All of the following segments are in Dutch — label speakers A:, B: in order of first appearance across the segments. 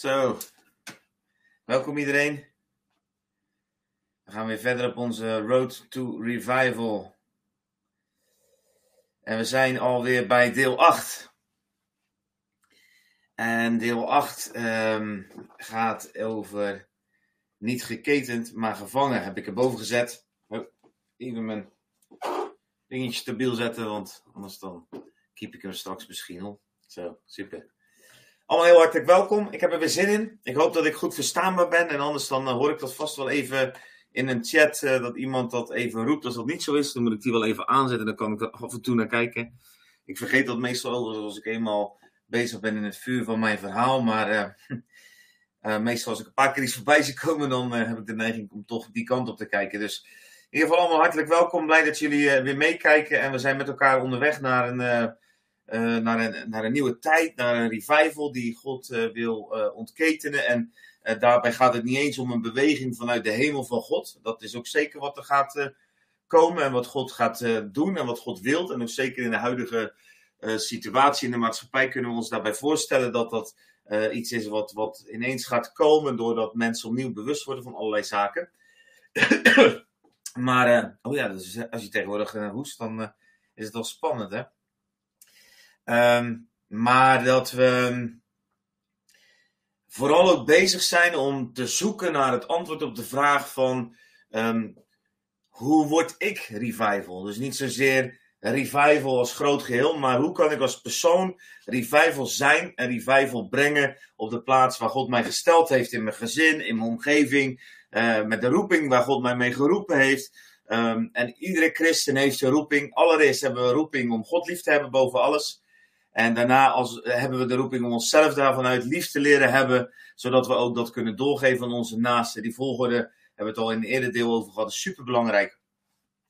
A: Zo, welkom iedereen. We gaan weer verder op onze Road to Revival. En we zijn alweer bij deel 8. En deel 8 ehm, gaat over niet geketend, maar gevangen. Heb ik erboven gezet. Even mijn dingetje stabiel zetten, want anders dan keep ik hem straks misschien op. Zo, super. Allemaal heel hartelijk welkom. Ik heb er weer zin in. Ik hoop dat ik goed verstaanbaar ben. En anders dan uh, hoor ik dat vast wel even in een chat. Uh, dat iemand dat even roept. Als dat niet zo is, dan moet ik die wel even aanzetten. Dan kan ik er af en toe naar kijken. Ik vergeet dat meestal als ik eenmaal bezig ben in het vuur van mijn verhaal. Maar uh, meestal als ik een paar keer iets voorbij zie komen, dan heb ik de neiging om toch die kant op te kijken. Dus in ieder geval allemaal hartelijk welkom. Blij dat jullie weer meekijken. En we zijn met elkaar onderweg naar een uh, naar, een, naar een nieuwe tijd, naar een revival die God uh, wil uh, ontketenen. En daarbij gaat het niet eens om een beweging vanuit de hemel van God. Dat is ook zeker wat er gaat komen en wat God gaat doen en wat God wil. En ook zeker in de huidige situatie in de maatschappij kunnen we ons daarbij voorstellen dat dat iets is wat, wat ineens gaat komen doordat mensen opnieuw bewust worden van allerlei zaken. maar, oh ja, dus als je tegenwoordig hoest, dan is het wel spannend, hè? Um, maar dat we vooral ook bezig zijn om te zoeken naar het antwoord op de vraag van um, hoe word ik revival? Dus niet zozeer revival als groot geheel, maar hoe kan ik als persoon revival zijn en revival brengen op de plaats waar God mij gesteld heeft in mijn gezin, in mijn omgeving, uh, met de roeping waar God mij mee geroepen heeft. En iedere christen heeft een roeping. Allereerst hebben we een roeping om God lief te hebben boven alles. En daarna als, hebben we de roeping om onszelf daarvan uit lief te leren hebben, zodat we ook dat kunnen doorgeven aan onze naasten. Die volgorde hebben we het al in een eerder deel over gehad, is superbelangrijk.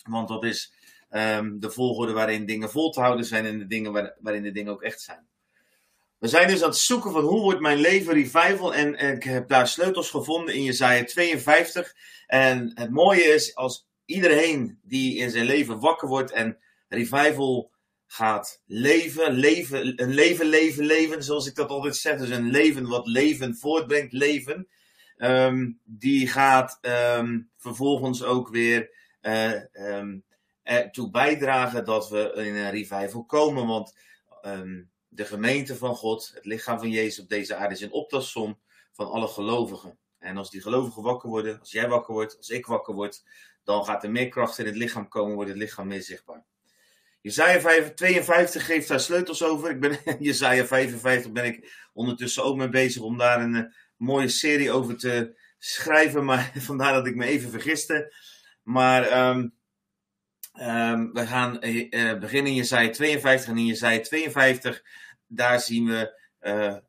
A: Want dat is um, de volgorde waarin dingen vol te houden zijn en de dingen waar, waarin de dingen ook echt zijn. We zijn dus aan het zoeken van hoe wordt mijn leven revival. En, en ik heb daar sleutels gevonden in Jezaja 52. En het mooie is, als iedereen die in zijn leven wakker wordt en revival gaat leven, leven, een leven, leven, leven, zoals ik dat altijd zeg. Dus een leven wat leven voortbrengt, leven. Um, die gaat um, vervolgens ook weer uh, um, ertoe bijdragen dat we in een revival komen. Want de gemeente van God, het lichaam van Jezus op deze aarde, is een optelsom van alle gelovigen. En als die gelovigen wakker worden, als jij wakker wordt, als ik wakker word, dan gaat er meer kracht in het lichaam komen, wordt het lichaam meer zichtbaar. Jezaja 52 geeft daar sleutels over. Ik ben, Jezaja 55 ben ik ondertussen ook mee bezig om daar een, uh, mooie serie over te schrijven. Maar vandaar dat ik me even vergiste. Maar um, um, we gaan uh, beginnen in Jezaja 52. En in Jezaja 52, daar zien we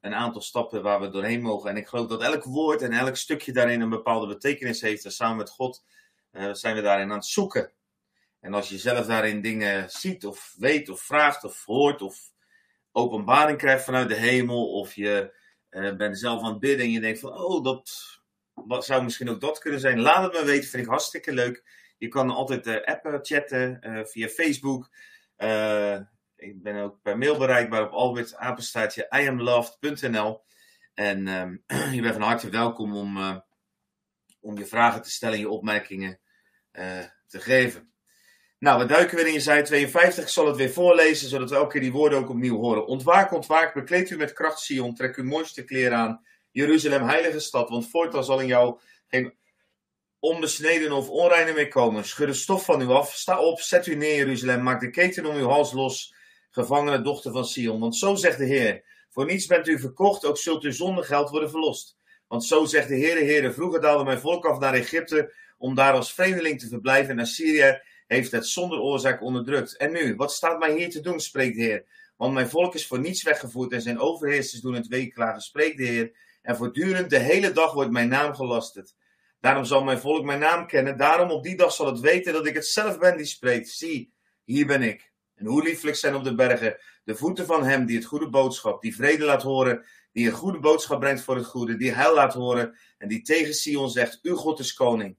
A: een aantal stappen waar we doorheen mogen. En ik geloof dat elk woord en elk stukje daarin een bepaalde betekenis heeft. En samen met God zijn we daarin aan het zoeken. En als je zelf daarin dingen ziet of weet of vraagt of hoort of openbaring krijgt vanuit de hemel of je uh, bent zelf aan het bidden en je denkt van oh dat wat zou misschien ook dat kunnen zijn, laat het me weten, vind ik hartstikke leuk. Je kan altijd uh, appen, chatten uh, via Facebook. ik ben ook per mail bereikbaar op albertapenstaatje iamloved.nl en um, je bent van harte welkom om, om je vragen te stellen en je opmerkingen te geven. Nou, we duiken weer in Jezaja 52. Ik zal het weer voorlezen, zodat we elke keer die woorden ook opnieuw horen. Ontwaak, ontwaak, bekleed u met kracht, Sion. Trek uw mooiste kleren aan. Jeruzalem, heilige stad, want voortaan zal in jou geen onbesneden of onreine meer komen. Schud de stof van u af. Sta op, zet u neer, Jeruzalem. Maak de keten om uw hals los, gevangene dochter van Sion. Want zo zegt de Heer: Voor niets bent u verkocht, ook zult uw zonder geld worden verlost. Want zo zegt de Heer, Heer, vroeger daalde mijn volk af naar Egypte om daar als vreemdeling te verblijven en naar Syrië heeft het zonder oorzaak onderdrukt. En nu, wat staat mij hier te doen, spreekt de Heer? Want mijn volk is voor niets weggevoerd en zijn overheersers doen het weeklagen, spreekt de Heer. En voortdurend de hele dag wordt mijn naam gelasterd. Daarom zal mijn volk mijn naam kennen. Daarom op die dag zal het weten dat ik het zelf ben die spreekt. Zie, hier ben ik. En hoe lieflijk zijn op de bergen de voeten van hem die het goede boodschap, die vrede laat horen, die een goede boodschap brengt voor het goede, die heil laat horen en die tegen Sion zegt, uw God is koning.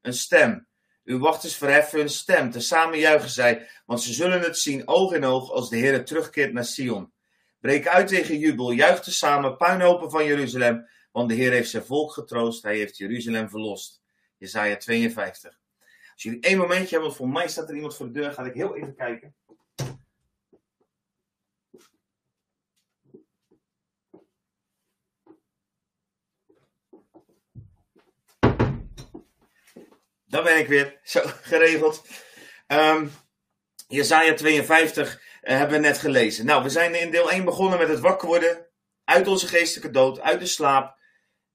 A: Een stem uw wachters verheffen hun stem, tezamen juichen zij, want ze zullen het zien oog in oog als de Heer terugkeert naar Sion. Breek uit tegen jubel, juich tezamen, puinhopen van Jeruzalem, Want de Heer heeft zijn volk getroost, hij heeft Jeruzalem verlost. Jezaja 52. Als jullie één momentje hebben, want voor mij staat er iemand voor de deur, ga ik heel even kijken. Daar ben ik weer. Zo, geregeld. Um, Jezaja 52 uh, hebben we net gelezen. Nou, we zijn in deel 1 begonnen met het wakker worden uit onze geestelijke dood, uit de slaap.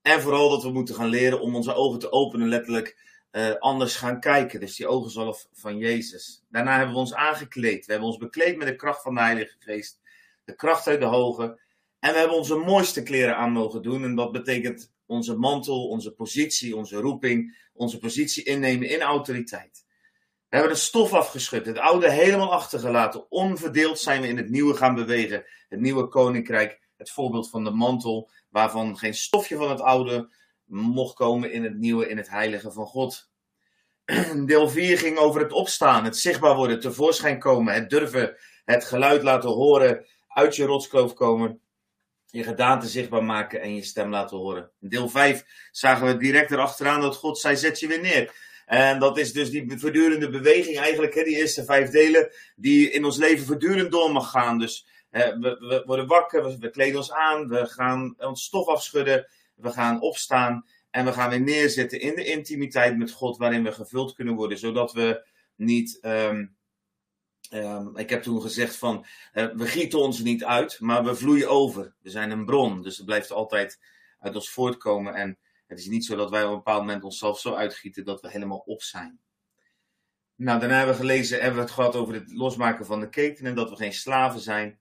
A: En vooral dat we moeten gaan leren om onze ogen te openen, letterlijk uh, anders gaan kijken. Dus die ogen zullen van Jezus. Daarna hebben we ons aangekleed. We hebben ons bekleed met de kracht van de Heilige Geest. De kracht uit de hoge. En we hebben onze mooiste kleren aan mogen doen. En dat betekent onze mantel, onze positie, onze roeping, onze positie innemen in autoriteit. We hebben de stof afgeschud, het oude helemaal achtergelaten. Onverdeeld zijn we in het nieuwe gaan bewegen. Het nieuwe koninkrijk, het voorbeeld van de mantel, waarvan geen stofje van het oude mocht komen in het nieuwe, in het heilige van God. Deel 4 ging over het opstaan, het zichtbaar worden, tevoorschijn komen, het durven, het geluid laten horen, uit je rotskloof komen, je gedaante zichtbaar maken en je stem laten horen. In deel 5 zagen we direct erachteraan dat God zei: zet je weer neer. En dat is dus die voortdurende beweging, eigenlijk, hè, die eerste vijf delen, die in ons leven voortdurend door mag gaan. Dus we, we, worden wakker, we, kleden ons aan, we gaan ons stof afschudden, we gaan opstaan en we gaan weer neerzitten in de intimiteit met God, waarin we gevuld kunnen worden, zodat we niet. Um, um, ik heb toen gezegd van, uh, we gieten ons niet uit, maar we vloeien over. We zijn een bron, dus het blijft altijd uit ons voortkomen. En het is niet zo dat wij op een bepaald moment onszelf zo uitgieten dat we helemaal op zijn. Nou, daarna hebben we gelezen, hebben we het gehad over het losmaken van de ketenen, dat we geen slaven zijn.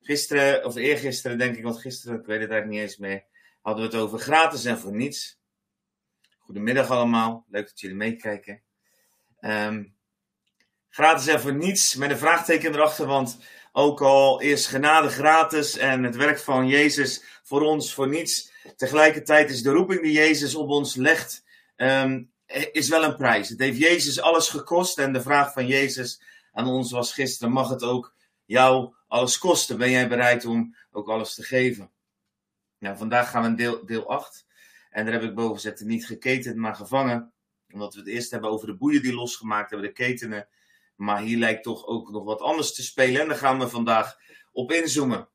A: Gisteren, of eergisteren denk ik, want gisteren, ik weet het eigenlijk niet eens meer, hadden we het over gratis en voor niets. Goedemiddag allemaal, leuk dat jullie meekijken. Um, gratis en voor niets, met een vraagteken erachter, want ook al is genade gratis en het werk van Jezus voor ons voor niets, tegelijkertijd is de roeping die Jezus op ons legt, um, is wel een prijs. Het heeft Jezus alles gekost en de vraag van Jezus aan ons was gisteren, mag het ook jou alles kosten? Ben jij bereid om ook alles te geven? Nou, vandaag gaan we in deel, deel 8. En daar heb ik boven gezet, niet geketend, maar gevangen. Omdat we het eerst hebben over de boeien die losgemaakt hebben, de ketenen. Maar hier lijkt toch ook nog wat anders te spelen. En daar gaan we vandaag op inzoomen.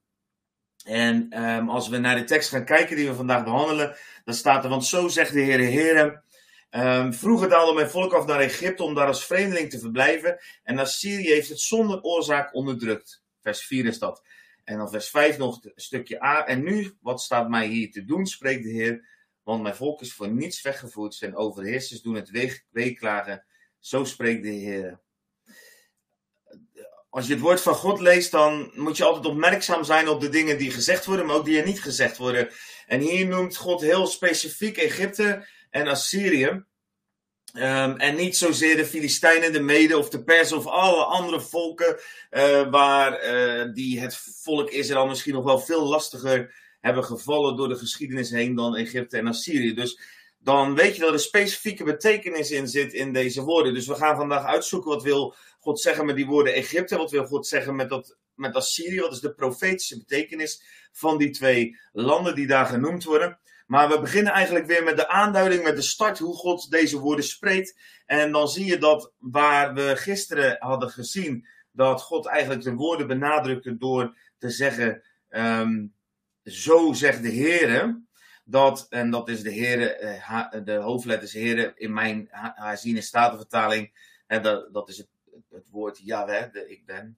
A: En um, als we naar de tekst gaan kijken die we vandaag behandelen, dan staat er, want zo zegt de Heer, Heere, um, vroeger daalde mijn volk af naar Egypte om daar als vreemdeling te verblijven. En Assyrië heeft het zonder oorzaak onderdrukt. Vers 4 is dat. En dan vers 5 nog een stukje A. En nu, wat staat mij hier te doen, spreekt de Heer, want mijn volk is voor niets weggevoerd. Zijn overheersers doen het weeklagen. Zo spreekt de Heer als je het woord van God leest, dan moet je altijd opmerkzaam zijn op de dingen die gezegd worden, maar ook die er niet gezegd worden. En hier noemt God heel specifiek Egypte en Assyrië. Um, en niet zozeer de Filistijnen, de Mede of de Persen of alle andere volken uh, waar uh, die het volk Israël misschien nog wel veel lastiger hebben gevallen door de geschiedenis heen dan Egypte en Assyrië. Dus dan weet je dat er specifieke betekenis in zit in deze woorden. Dus we gaan vandaag uitzoeken wat wil God zeggen met die woorden Egypte, wat wil God zeggen met, dat, met Assyrië, wat is de profetische betekenis van die twee landen die daar genoemd worden. Maar we beginnen eigenlijk weer met de aanduiding, met de start, hoe God deze woorden spreekt. En dan zie je dat waar we gisteren hadden gezien, dat God eigenlijk de woorden benadrukte door te zeggen, um, zo zegt de Heer dat, en dat is de Heere, eh, de hoofdletters Heere in mijn herziene statenvertaling, en dat, dat is het, het woord Yahweh, de ik ben.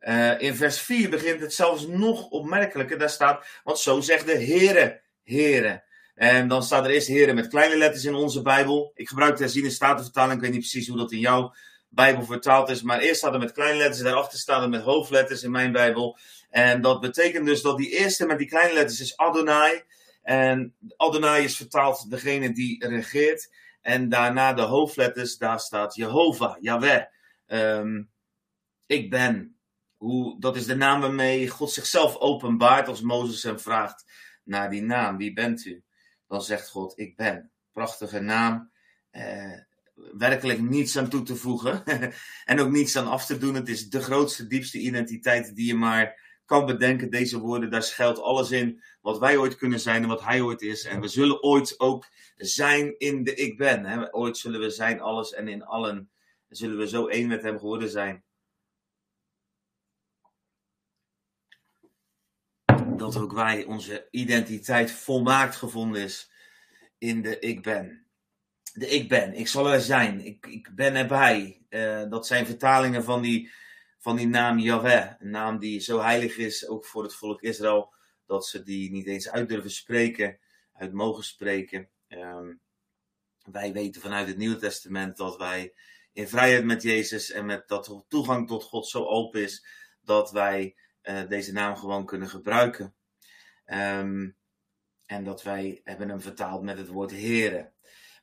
A: Uh, in vers 4 begint het zelfs nog opmerkelijker, daar staat, want zo zegt de Heere, Heere. En dan staat er eerst Heere met kleine letters in onze Bijbel. Ik gebruik de herziene statenvertaling, ik weet niet precies hoe dat in jouw Bijbel vertaald is, maar eerst staat er met kleine letters, daarachter staat er met hoofdletters in mijn Bijbel. En dat betekent dus dat die eerste met die kleine letters is Adonai. En Adonai is vertaald degene die regeert. En daarna de hoofdletters, daar staat Jehovah, Yahweh. Um, ik ben. Hoe, dat is de naam waarmee God zichzelf openbaart als Mozes hem vraagt naar die naam. Wie bent u? Dan zegt God, ik ben. Prachtige naam. Uh, werkelijk niets aan toe te voegen. en ook niets aan af te doen. Het is de grootste, diepste identiteit die je maar kan bedenken. Deze woorden, daar schuilt alles in wat wij ooit kunnen zijn en wat hij ooit is. En we zullen ooit ook zijn in de ik ben. Hè? Ooit zullen we zijn alles en in allen. Zullen we zo één met hem geworden zijn. Dat ook wij, onze identiteit volmaakt gevonden is in de ik ben. De ik ben, ik zal er zijn, ik, ik ben erbij. Uh, dat zijn vertalingen van die, van die naam Yahweh. Een naam die zo heilig is, ook voor het volk Israël, dat ze die niet eens uit durven spreken, uit mogen spreken. Um, wij weten vanuit het Nieuwe Testament dat wij in vrijheid met Jezus en met dat toegang tot God zo open is, dat wij uh, deze naam gewoon kunnen gebruiken. Um, en dat wij hebben hem vertaald met het woord heren.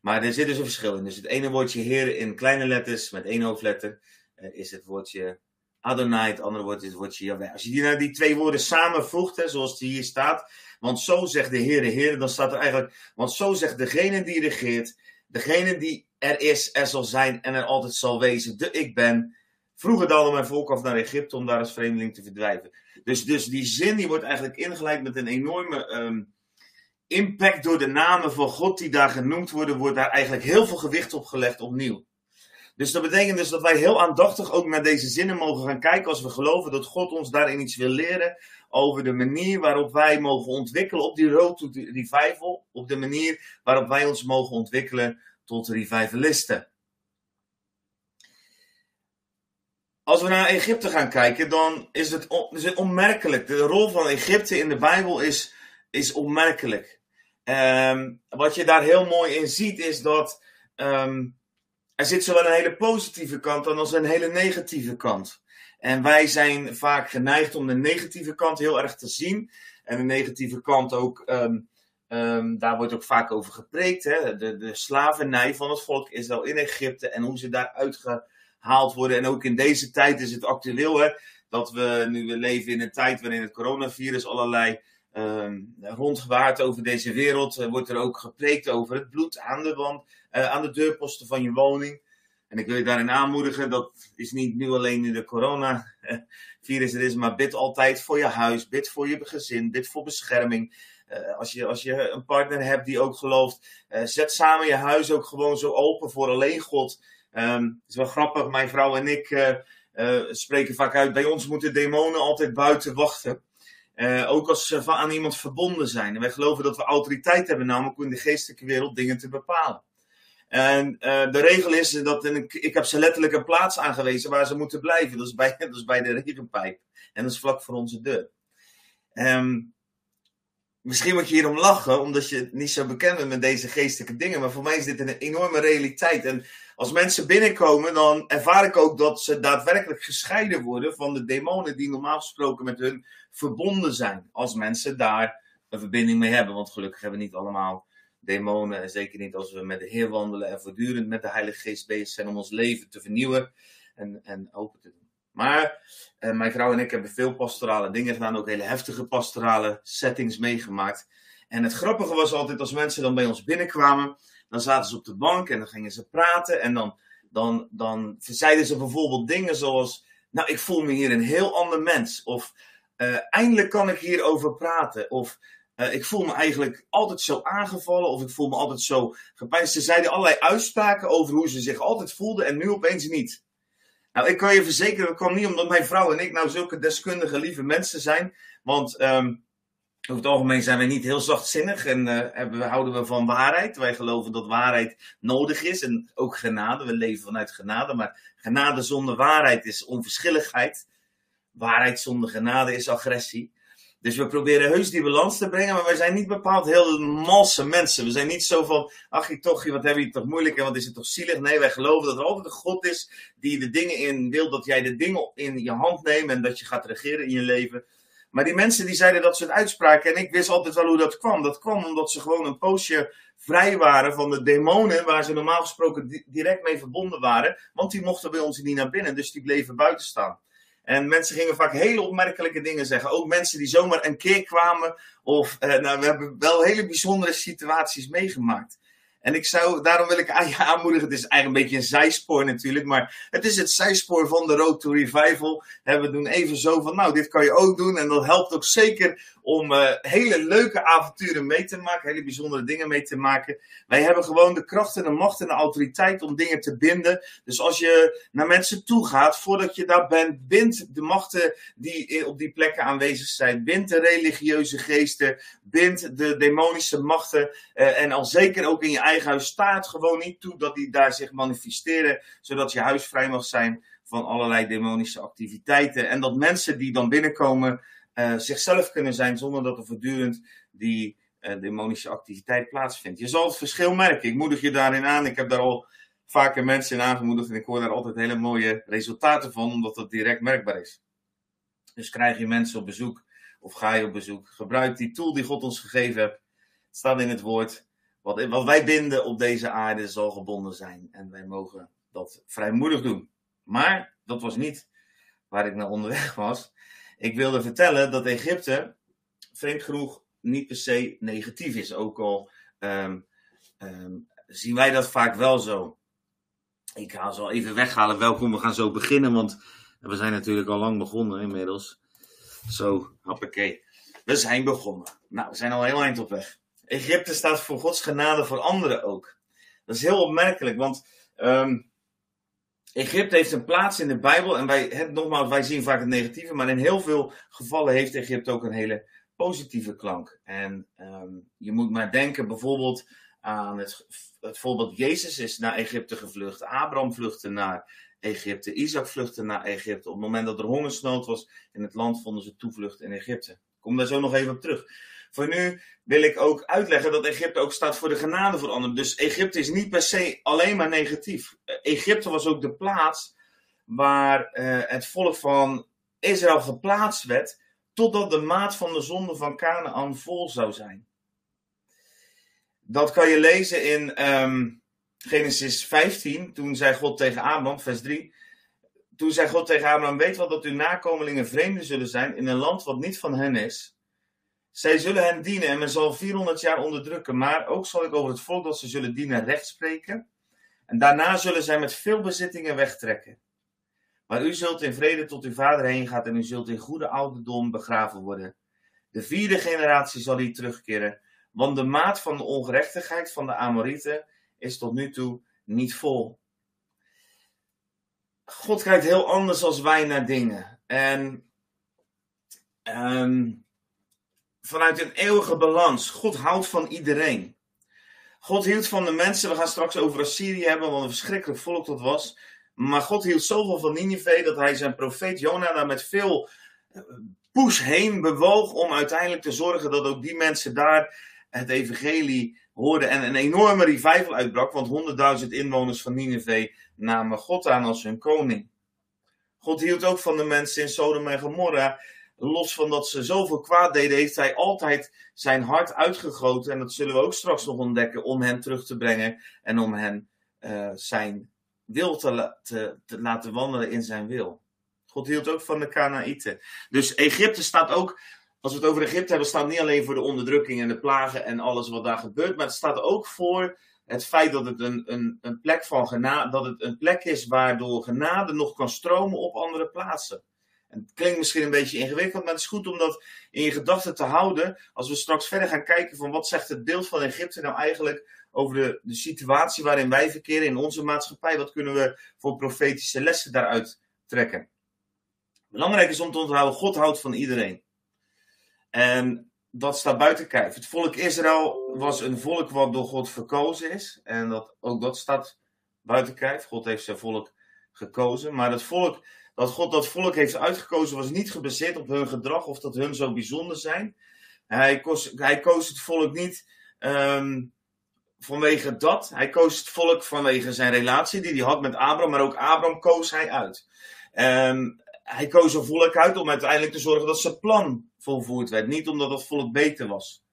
A: Maar er zit dus een verschil in. Dus het ene woordje heren in kleine letters, met één hoofdletter, is het woordje Adonai. Het andere woord is het woordje Yahweh. Als je die, nou die twee woorden samenvoegt, hè, zoals die hier staat. Want zo zegt de Heere, Heere, dan staat er eigenlijk. Want zo zegt degene die regeert, degene die er is, er zal zijn en er altijd zal wezen, de ik ben. Vroeger daalde mijn volk af naar Egypte om daar als vreemdeling te verdwijven. Dus, dus die zin die wordt eigenlijk ingeleid met een enorme um, impact door de namen van God die daar genoemd worden, wordt daar eigenlijk heel veel gewicht op gelegd opnieuw. Dus dat betekent dus dat wij heel aandachtig ook naar deze zinnen mogen gaan kijken als we geloven dat God ons daarin iets wil leren over de manier waarop wij mogen ontwikkelen op die road to revival, op de manier waarop wij ons mogen ontwikkelen tot revivalisten. Als we naar Egypte gaan kijken, dan is het, is het onmerkelijk. De rol van Egypte in de Bijbel is, is onmerkelijk. Um, wat je daar heel mooi in ziet, is dat um, er zit zowel een hele positieve kant als een hele negatieve kant. En wij zijn vaak geneigd om de negatieve kant heel erg te zien. En de negatieve kant ook, um, um, daar wordt ook vaak over gepreekt. Hè? De, de slavernij van het volk Israël in Egypte en hoe ze daar uitgehaald worden. En ook in deze tijd is het actueel hè, dat we nu we leven in een tijd waarin het coronavirus allerlei um, over deze wereld. Wordt er ook gepreekt over het bloed aan de wand, uh, aan de deurposten van je woning. En ik wil je daarin aanmoedigen, dat is niet nu alleen in de coronavirus er is, maar bid altijd voor je huis, bid voor je gezin, bid voor bescherming. Uh, als, je, als je een partner hebt die ook gelooft, uh, zet samen je huis ook gewoon zo open voor alleen God. Um, het is wel grappig, mijn vrouw en ik uh, spreken vaak uit, bij ons moeten demonen altijd buiten wachten. ook als ze aan iemand verbonden zijn. Wij geloven dat we autoriteit hebben, namelijk in de geestelijke wereld dingen te bepalen. En de regel is dat ik, ik heb ze letterlijk een plaats aangewezen waar ze moeten blijven. Dat is bij, dat is bij de regenpijp. En dat is vlak voor onze deur. Um, misschien moet je hierom lachen, omdat je niet zo bekend bent met deze geestelijke dingen. Maar voor mij is dit een enorme realiteit. En als mensen binnenkomen, dan ervaar ik ook dat ze daadwerkelijk gescheiden worden van de demonen die normaal gesproken met hun verbonden zijn. Als mensen daar een verbinding mee hebben. Want gelukkig hebben we niet allemaal demonen. En zeker niet als we met de Heer wandelen en voortdurend met de Heilige Geest bezig zijn om ons leven te vernieuwen en, en open te doen. Maar eh, mijn vrouw en ik hebben veel pastorale dingen gedaan, ook hele heftige pastorale settings meegemaakt. En het grappige was altijd als mensen dan bij ons binnenkwamen, dan zaten ze op de bank en dan gingen ze praten en dan, dan, dan zeiden ze bijvoorbeeld dingen zoals, nou ik voel me hier een heel ander mens. Of uh, eindelijk kan ik hierover praten. Of uh, ik voel me eigenlijk altijd zo aangevallen of ik voel me altijd zo gepijnst. Ze zeiden allerlei uitspraken over hoe ze zich altijd voelden en nu opeens niet. Nou, ik kan je verzekeren, dat kwam niet omdat mijn vrouw en ik nou zulke deskundige, lieve mensen zijn. Want um, over het algemeen zijn wij niet heel zachtzinnig en uh, houden we van waarheid. Wij geloven dat waarheid nodig is en ook genade. We leven vanuit genade, maar genade zonder waarheid is onverschilligheid. Waarheid zonder genade is agressie. Dus we proberen heus die balans te brengen, maar wij zijn niet bepaald heel malse mensen. We zijn niet zo van, ach je toch, wat heb je toch moeilijk en wat is het toch zielig. Nee, wij geloven dat er altijd een God is die de dingen in wil, dat jij de dingen in je hand neemt en dat je gaat regeren in je leven. Maar die mensen die zeiden dat het uitspraken en ik wist altijd wel hoe dat kwam. Dat kwam omdat ze gewoon een poosje vrij waren van de demonen waar ze normaal gesproken direct mee verbonden waren. Want die mochten bij ons niet naar binnen, dus die bleven buiten staan. En mensen gingen vaak hele opmerkelijke dingen zeggen. Ook mensen die zomaar een keer kwamen. Of, eh, nou, we hebben wel hele bijzondere situaties meegemaakt. En ik zou, daarom wil ik aan je aanmoedigen. Het is eigenlijk een beetje een zijspoor natuurlijk. Maar het is het zijspoor van de Road to Revival. we doen even zo van, nou, dit kan je ook doen. En dat helpt ook zeker om uh, hele leuke avonturen mee te maken. Hele bijzondere dingen mee te maken. Wij hebben gewoon de kracht en de macht en de autoriteit om dingen te binden. Dus als je naar mensen toe gaat, voordat je daar bent, bind de machten die op die plekken aanwezig zijn. Bind de religieuze geesten. Bind de demonische machten. Uh, en al zeker ook in je eigen huis. Staat gewoon niet toe dat die daar zich manifesteren. Zodat je huis vrij mag zijn van allerlei demonische activiteiten. En dat mensen die dan binnenkomen uh, zichzelf kunnen zijn zonder dat er voortdurend die uh, demonische activiteit plaatsvindt. Je zal het verschil merken. Ik moedig je daarin aan. Ik heb daar al vaker mensen in aangemoedigd en ik hoor daar altijd hele mooie resultaten van, omdat dat direct merkbaar is. Dus krijg je mensen op bezoek of ga je op bezoek, gebruik die tool die God ons gegeven. Het staat in het woord. Wat, wat wij binden op deze aarde zal gebonden zijn. En wij mogen dat vrijmoedig doen. Maar dat was niet waar ik naar onderweg was. Ik wilde vertellen dat Egypte, vreemd genoeg, niet per se negatief is. Ook al um, um, zien wij dat vaak wel zo. Ik ga ze even weghalen. Welkom, we gaan zo beginnen, want we zijn natuurlijk al lang begonnen inmiddels. Zo, hoppakee. We zijn begonnen. Nou, we zijn al heel eind op weg. Egypte staat voor Gods genade voor anderen ook. Dat is heel opmerkelijk, want um, Egypte heeft een plaats in de Bijbel. En wij, het, nogmaals, wij zien vaak het negatieve. Maar in heel veel gevallen heeft Egypte ook een hele positieve klank. En um, je moet maar denken bijvoorbeeld aan het, het voorbeeld Jezus is naar Egypte gevlucht. Abraham vluchtte naar Egypte. Isaac vluchtte naar Egypte. Op het moment dat er hongersnood was in het land, vonden ze toevlucht in Egypte. Ik kom daar zo nog even op terug. Voor nu wil ik ook uitleggen dat Egypte ook staat voor de genade voor anderen. Dus Egypte is niet per se alleen maar negatief. Egypte was ook de plaats waar uh, het volk van Israël geplaatst werd, totdat de maat van de zonde van Canaan vol zou zijn. Dat kan je lezen in um, Genesis 15. Toen zei God tegen Abraham, vers 3. Toen zei God tegen Abraham: Weet wel dat uw nakomelingen vreemden zullen zijn in een land wat niet van hen is. Zij zullen hen dienen en men zal 400 jaar onderdrukken. Maar ook zal ik over het volk dat ze zullen dienen recht spreken. En daarna zullen zij met veel bezittingen wegtrekken. Maar u zult in vrede tot uw vader heen gaan en u zult in goede ouderdom begraven worden. De vierde generatie zal hier terugkeren, want de maat van de ongerechtigheid van de Amorieten is tot nu toe niet vol. God kijkt heel anders als wij naar dingen. En um, vanuit een eeuwige balans. God houdt van iedereen. God hield van de mensen. We gaan straks over Assyrië hebben, wat een verschrikkelijk volk dat was. Maar God hield zoveel van Nineveh dat hij zijn profeet Jona daar met veel eh, push heen bewoog om uiteindelijk te zorgen dat ook die mensen daar het evangelie hoorden en een enorme revival uitbrak, want 100.000 inwoners van Nineveh namen God aan als hun koning. God hield ook van de mensen in Sodom en Gomorra los van dat ze zoveel kwaad deden, heeft hij altijd zijn hart uitgegoten. En dat zullen we ook straks nog ontdekken, om hen terug te brengen en om hen uh, zijn wil te, te, te, laten wandelen in zijn wil. God hield ook van de Kanaïten. Dus Egypte staat ook, als we het over Egypte hebben, staat niet alleen voor de onderdrukking en de plagen en alles wat daar gebeurt, maar het staat ook voor het feit dat het een, een, een plek van genade, dat het een plek is waardoor genade nog kan stromen op andere plaatsen. Het klinkt misschien een beetje ingewikkeld, maar het is goed om dat in je gedachten te houden. Als we straks verder gaan kijken van wat zegt het beeld van Egypte nou eigenlijk over de, de situatie waarin wij verkeren in onze maatschappij. Wat kunnen we voor profetische lessen daaruit trekken? Belangrijk is om te onthouden, God houdt van iedereen. En dat staat buiten kijf. Het volk Israël was een volk wat door God verkozen is. En dat, ook dat staat buiten kijf. God heeft zijn volk gekozen. Maar het volk dat God dat volk heeft uitgekozen was niet gebaseerd op hun gedrag of dat hun zo bijzonder zijn. Hij koos, hij koos het volk niet um, vanwege dat. Hij koos het volk vanwege zijn relatie die hij had met Abraham, maar ook Abraham koos hij uit. Um, hij koos een volk uit om uiteindelijk te zorgen dat zijn plan volvoerd werd. Niet omdat het volk beter was.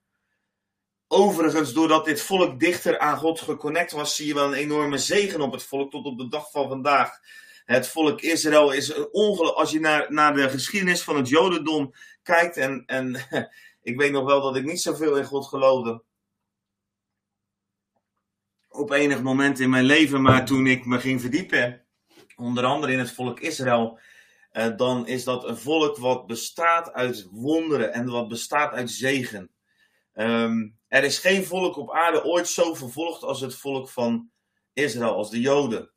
A: Overigens, doordat dit volk dichter aan God geconnect was, zie je wel een enorme zegen op het volk tot op de dag van vandaag. Het volk Israël is ongeluk. Als je naar, naar de geschiedenis van het Jodendom kijkt. En, en ik weet nog wel dat ik niet zoveel in God geloofde. op enig moment in mijn leven, maar toen ik me ging verdiepen, onder andere in het volk Israël, uh, dan is dat een volk wat bestaat uit wonderen en wat bestaat uit zegen. Um, er is geen volk op aarde ooit zo vervolgd als het volk van Israël, als de Joden.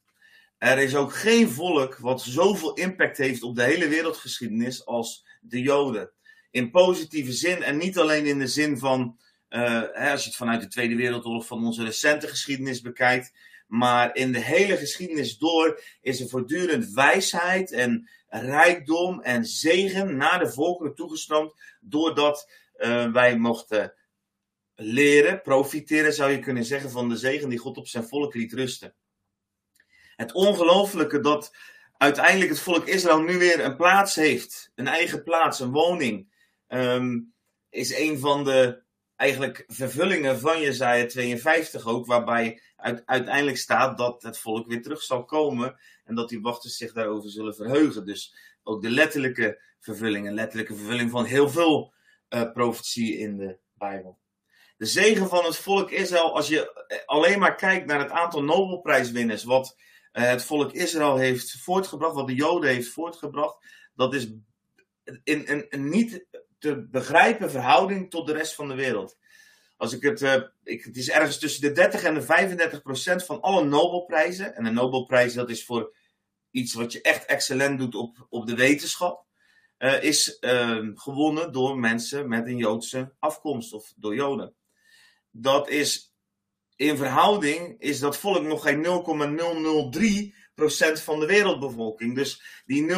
A: Er is ook geen volk wat zoveel impact heeft op de hele wereldgeschiedenis als de Joden. In positieve zin en niet alleen in de zin van, uh, als je het vanuit de Tweede Wereldoorlog van onze recente geschiedenis bekijkt, maar in de hele geschiedenis door is er voortdurend wijsheid en rijkdom en zegen naar de volkeren toegestroomd, doordat uh, wij mochten leren, profiteren zou je kunnen zeggen, van de zegen die God op zijn volk liet rusten. Het ongelooflijke dat uiteindelijk het volk Israël nu weer een plaats heeft, een eigen plaats, een woning, um, is een van de eigenlijk vervullingen van Jezaja 52 ook, waarbij uiteindelijk staat dat het volk weer terug zal komen en dat die wachters zich daarover zullen verheugen. Dus ook de letterlijke vervulling, een letterlijke vervulling van heel veel uh, profetieën in de Bijbel. De zegen van het volk Israël, als je eh, alleen maar kijkt naar het aantal Nobelprijswinners, wat het volk Israël heeft voortgebracht, wat de Joden heeft voortgebracht, dat is in een niet te begrijpen verhouding tot de rest van de wereld. Als ik het, uh, ik, het is ergens tussen de 30 en de 35 procent van alle Nobelprijzen. En een Nobelprijs dat is voor iets wat je echt excellent doet op, op de wetenschap. Uh, is uh, gewonnen door mensen met een Joodse afkomst of door Joden. Dat is in verhouding is dat volk nog geen 0,003% van de wereldbevolking. Dus die 0,0003%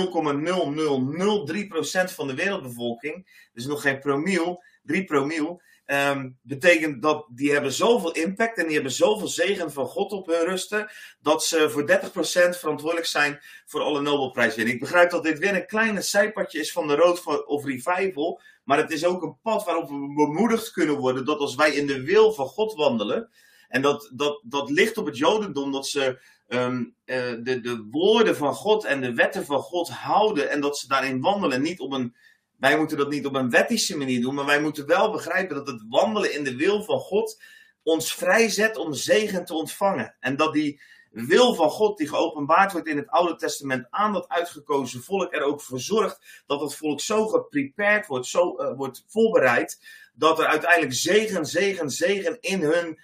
A: van de wereldbevolking, dus nog geen promiel, 3 promiel, um, betekent dat die hebben zoveel impact en die hebben zoveel zegen van God op hun rusten, dat ze voor 30% verantwoordelijk zijn voor alle Nobelprijzen. Ik begrijp dat dit weer een kleine zijpadje is van de Road of Revival, maar het is ook een pad waarop we bemoedigd kunnen worden dat als wij in de wil van God wandelen, en dat, dat, dat ligt op het Jodendom dat ze um, uh, de, de woorden van God en de wetten van God houden en dat ze daarin wandelen. Niet op een, wij moeten dat niet op een wettische manier doen, maar wij moeten wel begrijpen dat het wandelen in de wil van God ons vrijzet om zegen te ontvangen. En dat die wil van God die geopenbaard wordt in het Oude Testament aan dat uitgekozen volk er ook voor zorgt dat het volk zo geprepared wordt, zo uh, wordt voorbereid, dat er uiteindelijk zegen, zegen, zegen in hun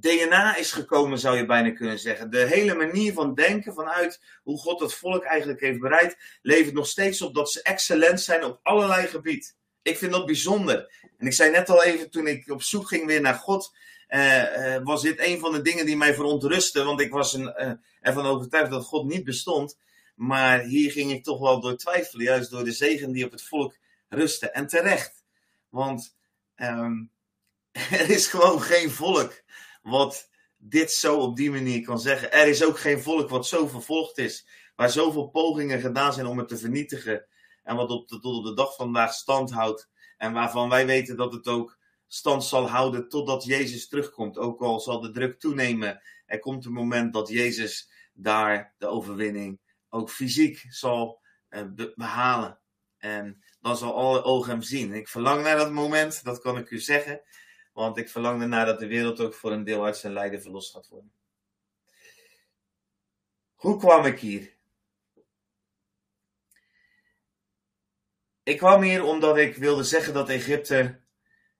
A: DNA is gekomen, zou je bijna kunnen zeggen. De hele manier van denken vanuit hoe God het volk eigenlijk heeft bereid, levert nog steeds op dat ze excellent zijn op allerlei gebied. Ik vind dat bijzonder. En ik zei net al even toen ik op zoek ging weer naar God, uh, uh, was dit een van de dingen die mij verontrusten. Want ik was een, uh, ervan overtuigd dat God niet bestond. Maar hier ging ik toch wel door twijfelen, juist door de zegen die op het volk rustte. En terecht. Want um, er is gewoon geen volk wat dit zo op die manier kan zeggen. Er is ook geen volk wat zo vervolgd is, waar zoveel pogingen gedaan zijn om het te vernietigen. En wat op de, tot op de dag van vandaag stand houdt. En waarvan wij weten dat het ook stand zal houden totdat Jezus terugkomt. Ook al zal de druk toenemen. Er komt een moment dat Jezus daar de overwinning ook fysiek zal uh, behalen. En dan zal alle ogen hem zien. Ik verlang naar dat moment, dat kan ik u zeggen. Want ik verlang ernaar dat de wereld ook voor een deel uit zijn lijden verlost gaat worden. Hoe kwam ik hier? Ik kwam hier omdat ik wilde zeggen dat Egypte.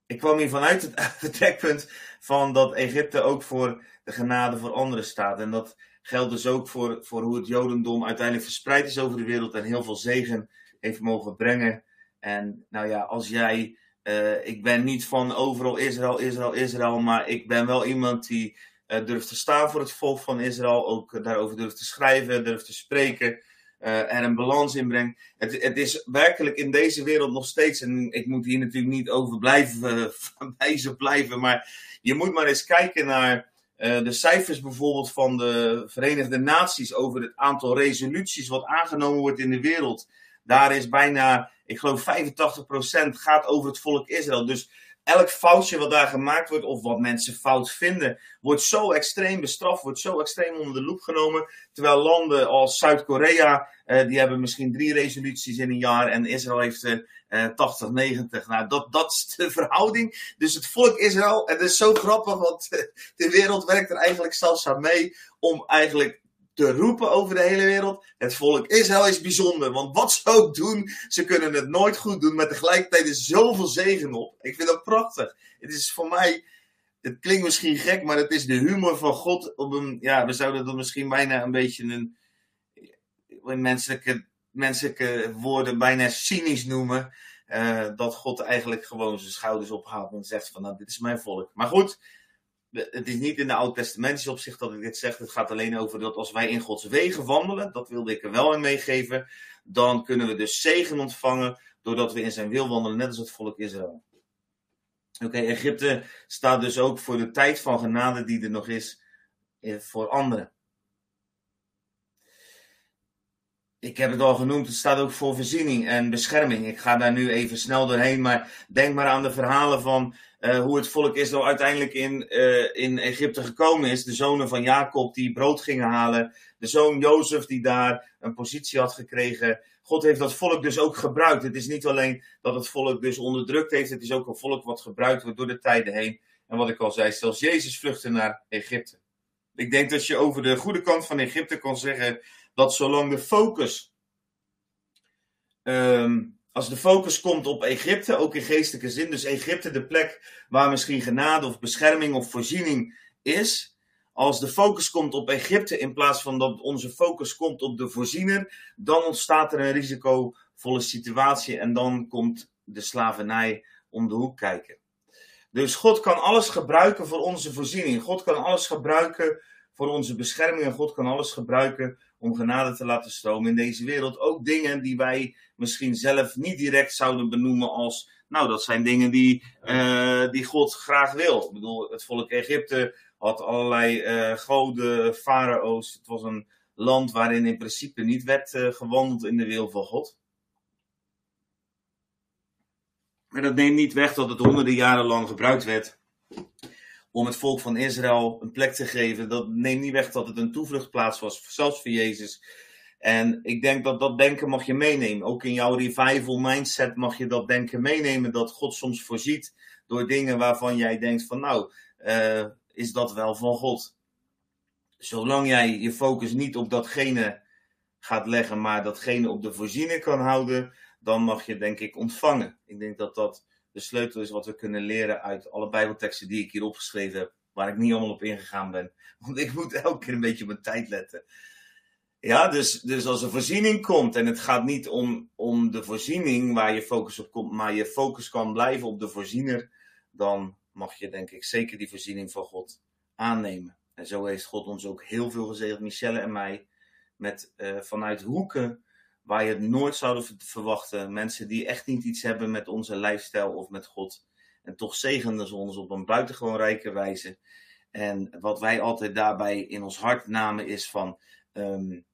A: Ik kwam hier vanuit het vertrekpunt van dat Egypte ook voor de genade voor anderen staat. En dat geldt dus ook voor, voor hoe het Jodendom uiteindelijk verspreid is over de wereld en heel veel zegen heeft mogen brengen. En nou ja, als jij uh, ik ben niet van overal Israël, Israël, Israël, maar ik ben wel iemand die uh, durft te staan voor het volk van Israël, ook uh, daarover durft te schrijven, durft te spreken, er een balans in brengt. Het, het, is werkelijk in deze wereld nog steeds, en ik moet hier natuurlijk niet over blijven, wijzen blijven, maar je moet maar eens kijken naar de cijfers bijvoorbeeld van de Verenigde Naties over het aantal resoluties wat aangenomen wordt in de wereld. Daar is bijna, ik geloof 85% gaat over het volk Israël. Dus elk foutje wat daar gemaakt wordt, of wat mensen fout vinden, wordt zo extreem bestraft, wordt zo extreem onder de loep genomen. Terwijl landen als Zuid-Korea, uh, die hebben misschien drie resoluties in een jaar en Israël heeft uh, 80, 90. Nou, dat, dat is de verhouding. Dus het volk Israël, dat is zo grappig, want de wereld werkt er eigenlijk zelfs aan mee om eigenlijk te roepen over de hele wereld. Het volk Israël is bijzonder, want wat ze ook doen, ze kunnen het nooit goed doen, maar tegelijkertijd is zoveel zegen op. Ik vind dat prachtig. Het is voor mij, het klinkt misschien gek, maar het is de humor van God op een, ja, we zouden dat misschien bijna een beetje een, in menselijke, menselijke woorden bijna cynisch noemen. Uh, dat God eigenlijk gewoon zijn schouders ophaalt en zegt van, nou, dit is mijn volk. Maar goed, het is niet in de Oud-testamentische opzicht dat ik dit zeg. Het gaat alleen over dat als wij in Gods wegen wandelen, dat wilde ik er wel in meegeven, dan kunnen we dus zegen ontvangen doordat we in zijn wil wandelen, net als het volk Israël. Oké, Egypte staat dus ook voor de tijd van genade die er nog is eh, voor anderen. Ik heb het al genoemd, het staat ook voor voorziening en bescherming. Ik ga daar nu even snel doorheen, maar denk maar aan de verhalen van uh, hoe het volk Israël uiteindelijk in, uh, in Egypte gekomen is. De zonen van Jacob die brood gingen halen. De zoon Jozef die daar een positie had gekregen. God heeft dat volk dus ook gebruikt. Het is niet alleen dat het volk dus onderdrukt heeft. Het is ook een volk wat gebruikt wordt door de tijden heen. En wat ik al zei, zelfs Jezus vluchtte naar Egypte. Ik denk dat je over de goede kant van Egypte kan zeggen dat zolang de focus um, als de focus komt op Egypte, ook in geestelijke zin, dus Egypte de plek waar misschien genade of bescherming of voorziening is, als de focus komt op Egypte in plaats van dat onze focus komt op de voorziener, dan ontstaat er een risicovolle situatie en dan komt de slavernij om de hoek kijken. Dus God kan alles gebruiken voor onze voorziening. God kan alles gebruiken voor onze bescherming en God kan alles gebruiken om genade te laten stromen in deze wereld. Ook dingen die wij misschien zelf niet direct zouden benoemen als, nou, dat zijn dingen die, uh, die God graag wil. Ik bedoel, het volk Egypte had allerlei uh, goden, farao's. Het was een land waarin in principe niet werd uh, gewandeld in de wil van God. Maar dat neemt niet weg dat het honderden jaren lang gebruikt werd om het volk van Israël een plek te geven. Dat neemt niet weg dat het een toevluchtplaats was, zelfs voor Jezus. En ik denk dat dat denken mag je meenemen. Ook in jouw revival mindset mag je dat denken meenemen. Dat God soms voorziet door dingen waarvan jij denkt van nou, uh, is dat wel van God. Zolang jij je focus niet op datgene gaat leggen, maar datgene op de voorziening kan houden, dan mag je denk ik ontvangen. Ik denk dat dat de sleutel is wat we kunnen leren uit alle Bijbelteksten die ik hier opgeschreven heb, waar ik niet allemaal op ingegaan ben. Want ik moet elke keer een beetje op mijn tijd letten. Ja, dus, dus als er voorziening komt, en het gaat niet om, om de voorziening waar je focus op komt, maar je focus kan blijven op de voorziener, dan mag je denk ik zeker die voorziening van God aannemen. En zo heeft God ons ook heel veel gezegd, Michelle en mij, met uh, vanuit hoeken waar je het nooit zouden verwachten. Mensen die echt niet iets hebben met onze lifestyle of met God. En toch zegenen ze ons op een buitengewoon rijke wijze. En wat wij altijd daarbij in ons hart namen is van... Um,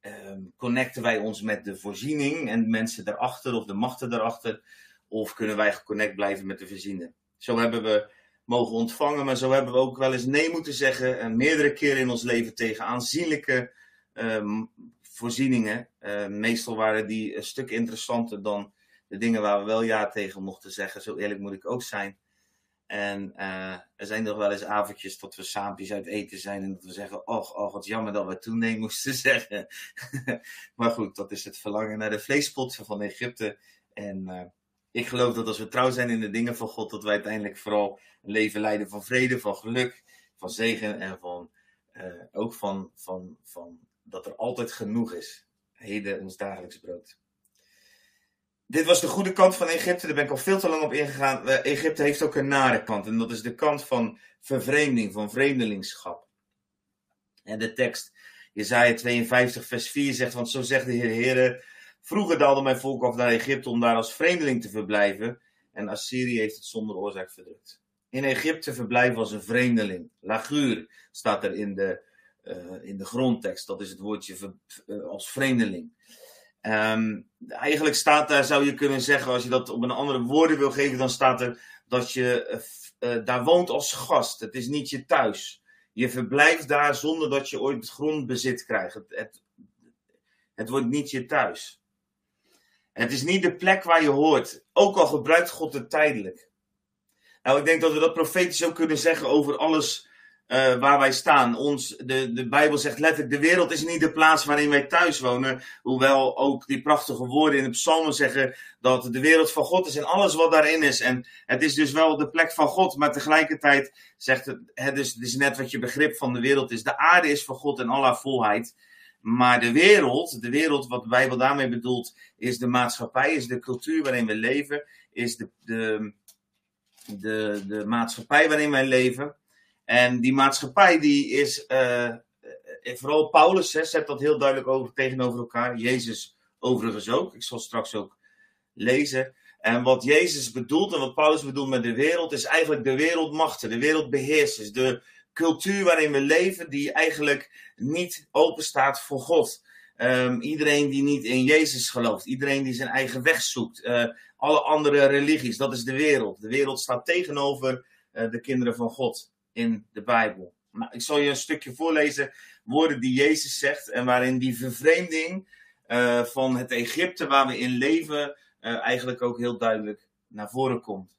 A: um, connecten wij ons met de voorziening en mensen daarachter of de machten daarachter? Of kunnen wij geconnect blijven met de voorziener? Zo hebben we mogen ontvangen, maar zo hebben we ook wel eens nee moeten zeggen. En meerdere keren in ons leven tegen aanzienlijke um, voorzieningen. Uh, meestal waren die een stuk interessanter dan de dingen waar we wel ja tegen mochten zeggen. Zo eerlijk moet ik ook zijn. En uh, er zijn nog wel eens avondjes dat we saampjes uit eten zijn en dat we zeggen: Och, oh, wat jammer dat we toen nee moesten zeggen. maar goed, dat is het verlangen naar de vleespot van Egypte. En uh, ik geloof dat als we trouw zijn in de dingen van God, dat wij uiteindelijk vooral een leven leiden van vrede, van geluk, van zegen en van, ook van, van, van dat er altijd genoeg is. Heden ons dagelijks brood. Dit was de goede kant van Egypte, daar ben ik al veel te lang op ingegaan. Uh, Egypte heeft ook een nare kant en dat is de kant van vervreemding, van vreemdelingschap. En de tekst, Jezaja 52 vers 4 zegt, want zo zegt de Heer, Heere, vroeger daalde mijn volk af naar Egypte om daar als vreemdeling te verblijven en Assyrië heeft het zonder oorzaak verdrukt. In Egypte verblijven als een vreemdeling. Laguur staat er in de uh, in de grondtekst. Dat is het woordje uh, als vreemdeling. Um, eigenlijk staat daar, zou je kunnen zeggen, als je dat op een andere woorden wil geven, dan staat er dat je uh, daar woont als gast. Het is niet je thuis. Je verblijft daar zonder dat je ooit het grondbezit krijgt. Het, het, het wordt niet je thuis. Het is niet de plek waar je hoort. Ook al gebruikt God het tijdelijk. Nou, ik denk dat we dat profetisch ook kunnen zeggen over alles uh, waar wij staan. Ons, de, de Bijbel zegt letterlijk, de wereld is niet de plaats waarin wij thuis wonen. Hoewel ook die prachtige woorden in de psalmen zeggen dat de wereld van God is en alles wat daarin is. En het is dus wel de plek van God, maar tegelijkertijd zegt het, het is, het is net wat je begrip van de wereld is. De aarde is van God en alle volheid. Maar de wereld, de wereld, wat de Bijbel daarmee bedoelt, is de maatschappij, is de cultuur waarin we leven, is de, de, de, de maatschappij waarin wij leven. En die maatschappij die is, uh, vooral Paulus hè, zet dat heel duidelijk over, tegenover elkaar. Jezus overigens ook. Ik zal straks ook lezen. En wat Jezus bedoelt en wat Paulus bedoelt met de wereld, is eigenlijk de wereldmachten, de wereldbeheersers, de cultuur waarin we leven, die eigenlijk niet open staat voor God. Um, iedereen die niet in Jezus gelooft, iedereen die zijn eigen weg zoekt, uh, alle andere religies, dat is de wereld. De wereld staat tegenover de kinderen van God in de Bijbel. Ik zal je een stukje voorlezen, woorden die Jezus zegt en waarin die vervreemding uh, van het Egypte waar we in leven uh, eigenlijk ook heel duidelijk naar voren komt.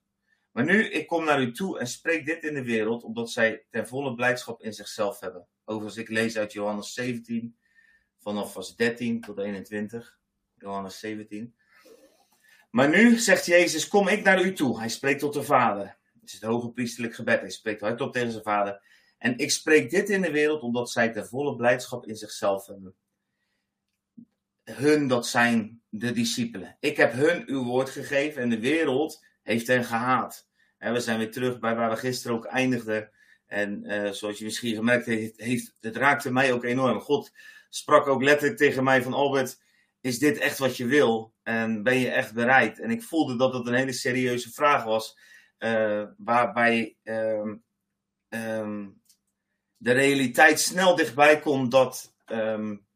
A: Maar nu, ik kom naar u toe en spreek dit in de wereld, omdat zij ten volle blijdschap in zichzelf hebben. Overigens, ik lees uit Johannes 17, vanaf vers 13 tot 21. Johannes 17. Maar nu zegt Jezus, kom ik naar u toe. Hij spreekt tot de Vader is het hoge priesterlijk gebed. Hij spreekt hardop tegen zijn vader. En ik spreek dit in de wereld omdat zij ter volle blijdschap in zichzelf hebben. Hun, dat zijn de discipelen. Ik heb hun uw woord gegeven en de wereld heeft hen gehaat. En we zijn weer terug bij waar we gisteren ook eindigden. En uh, zoals je misschien gemerkt heeft, heeft, het raakte mij ook enorm. God sprak ook letterlijk tegen mij van Albert, is dit echt wat je wil? En ben je echt bereid? En ik voelde dat het een hele serieuze vraag was. Uh, waarbij um, um, de realiteit snel dichtbij komt dat um,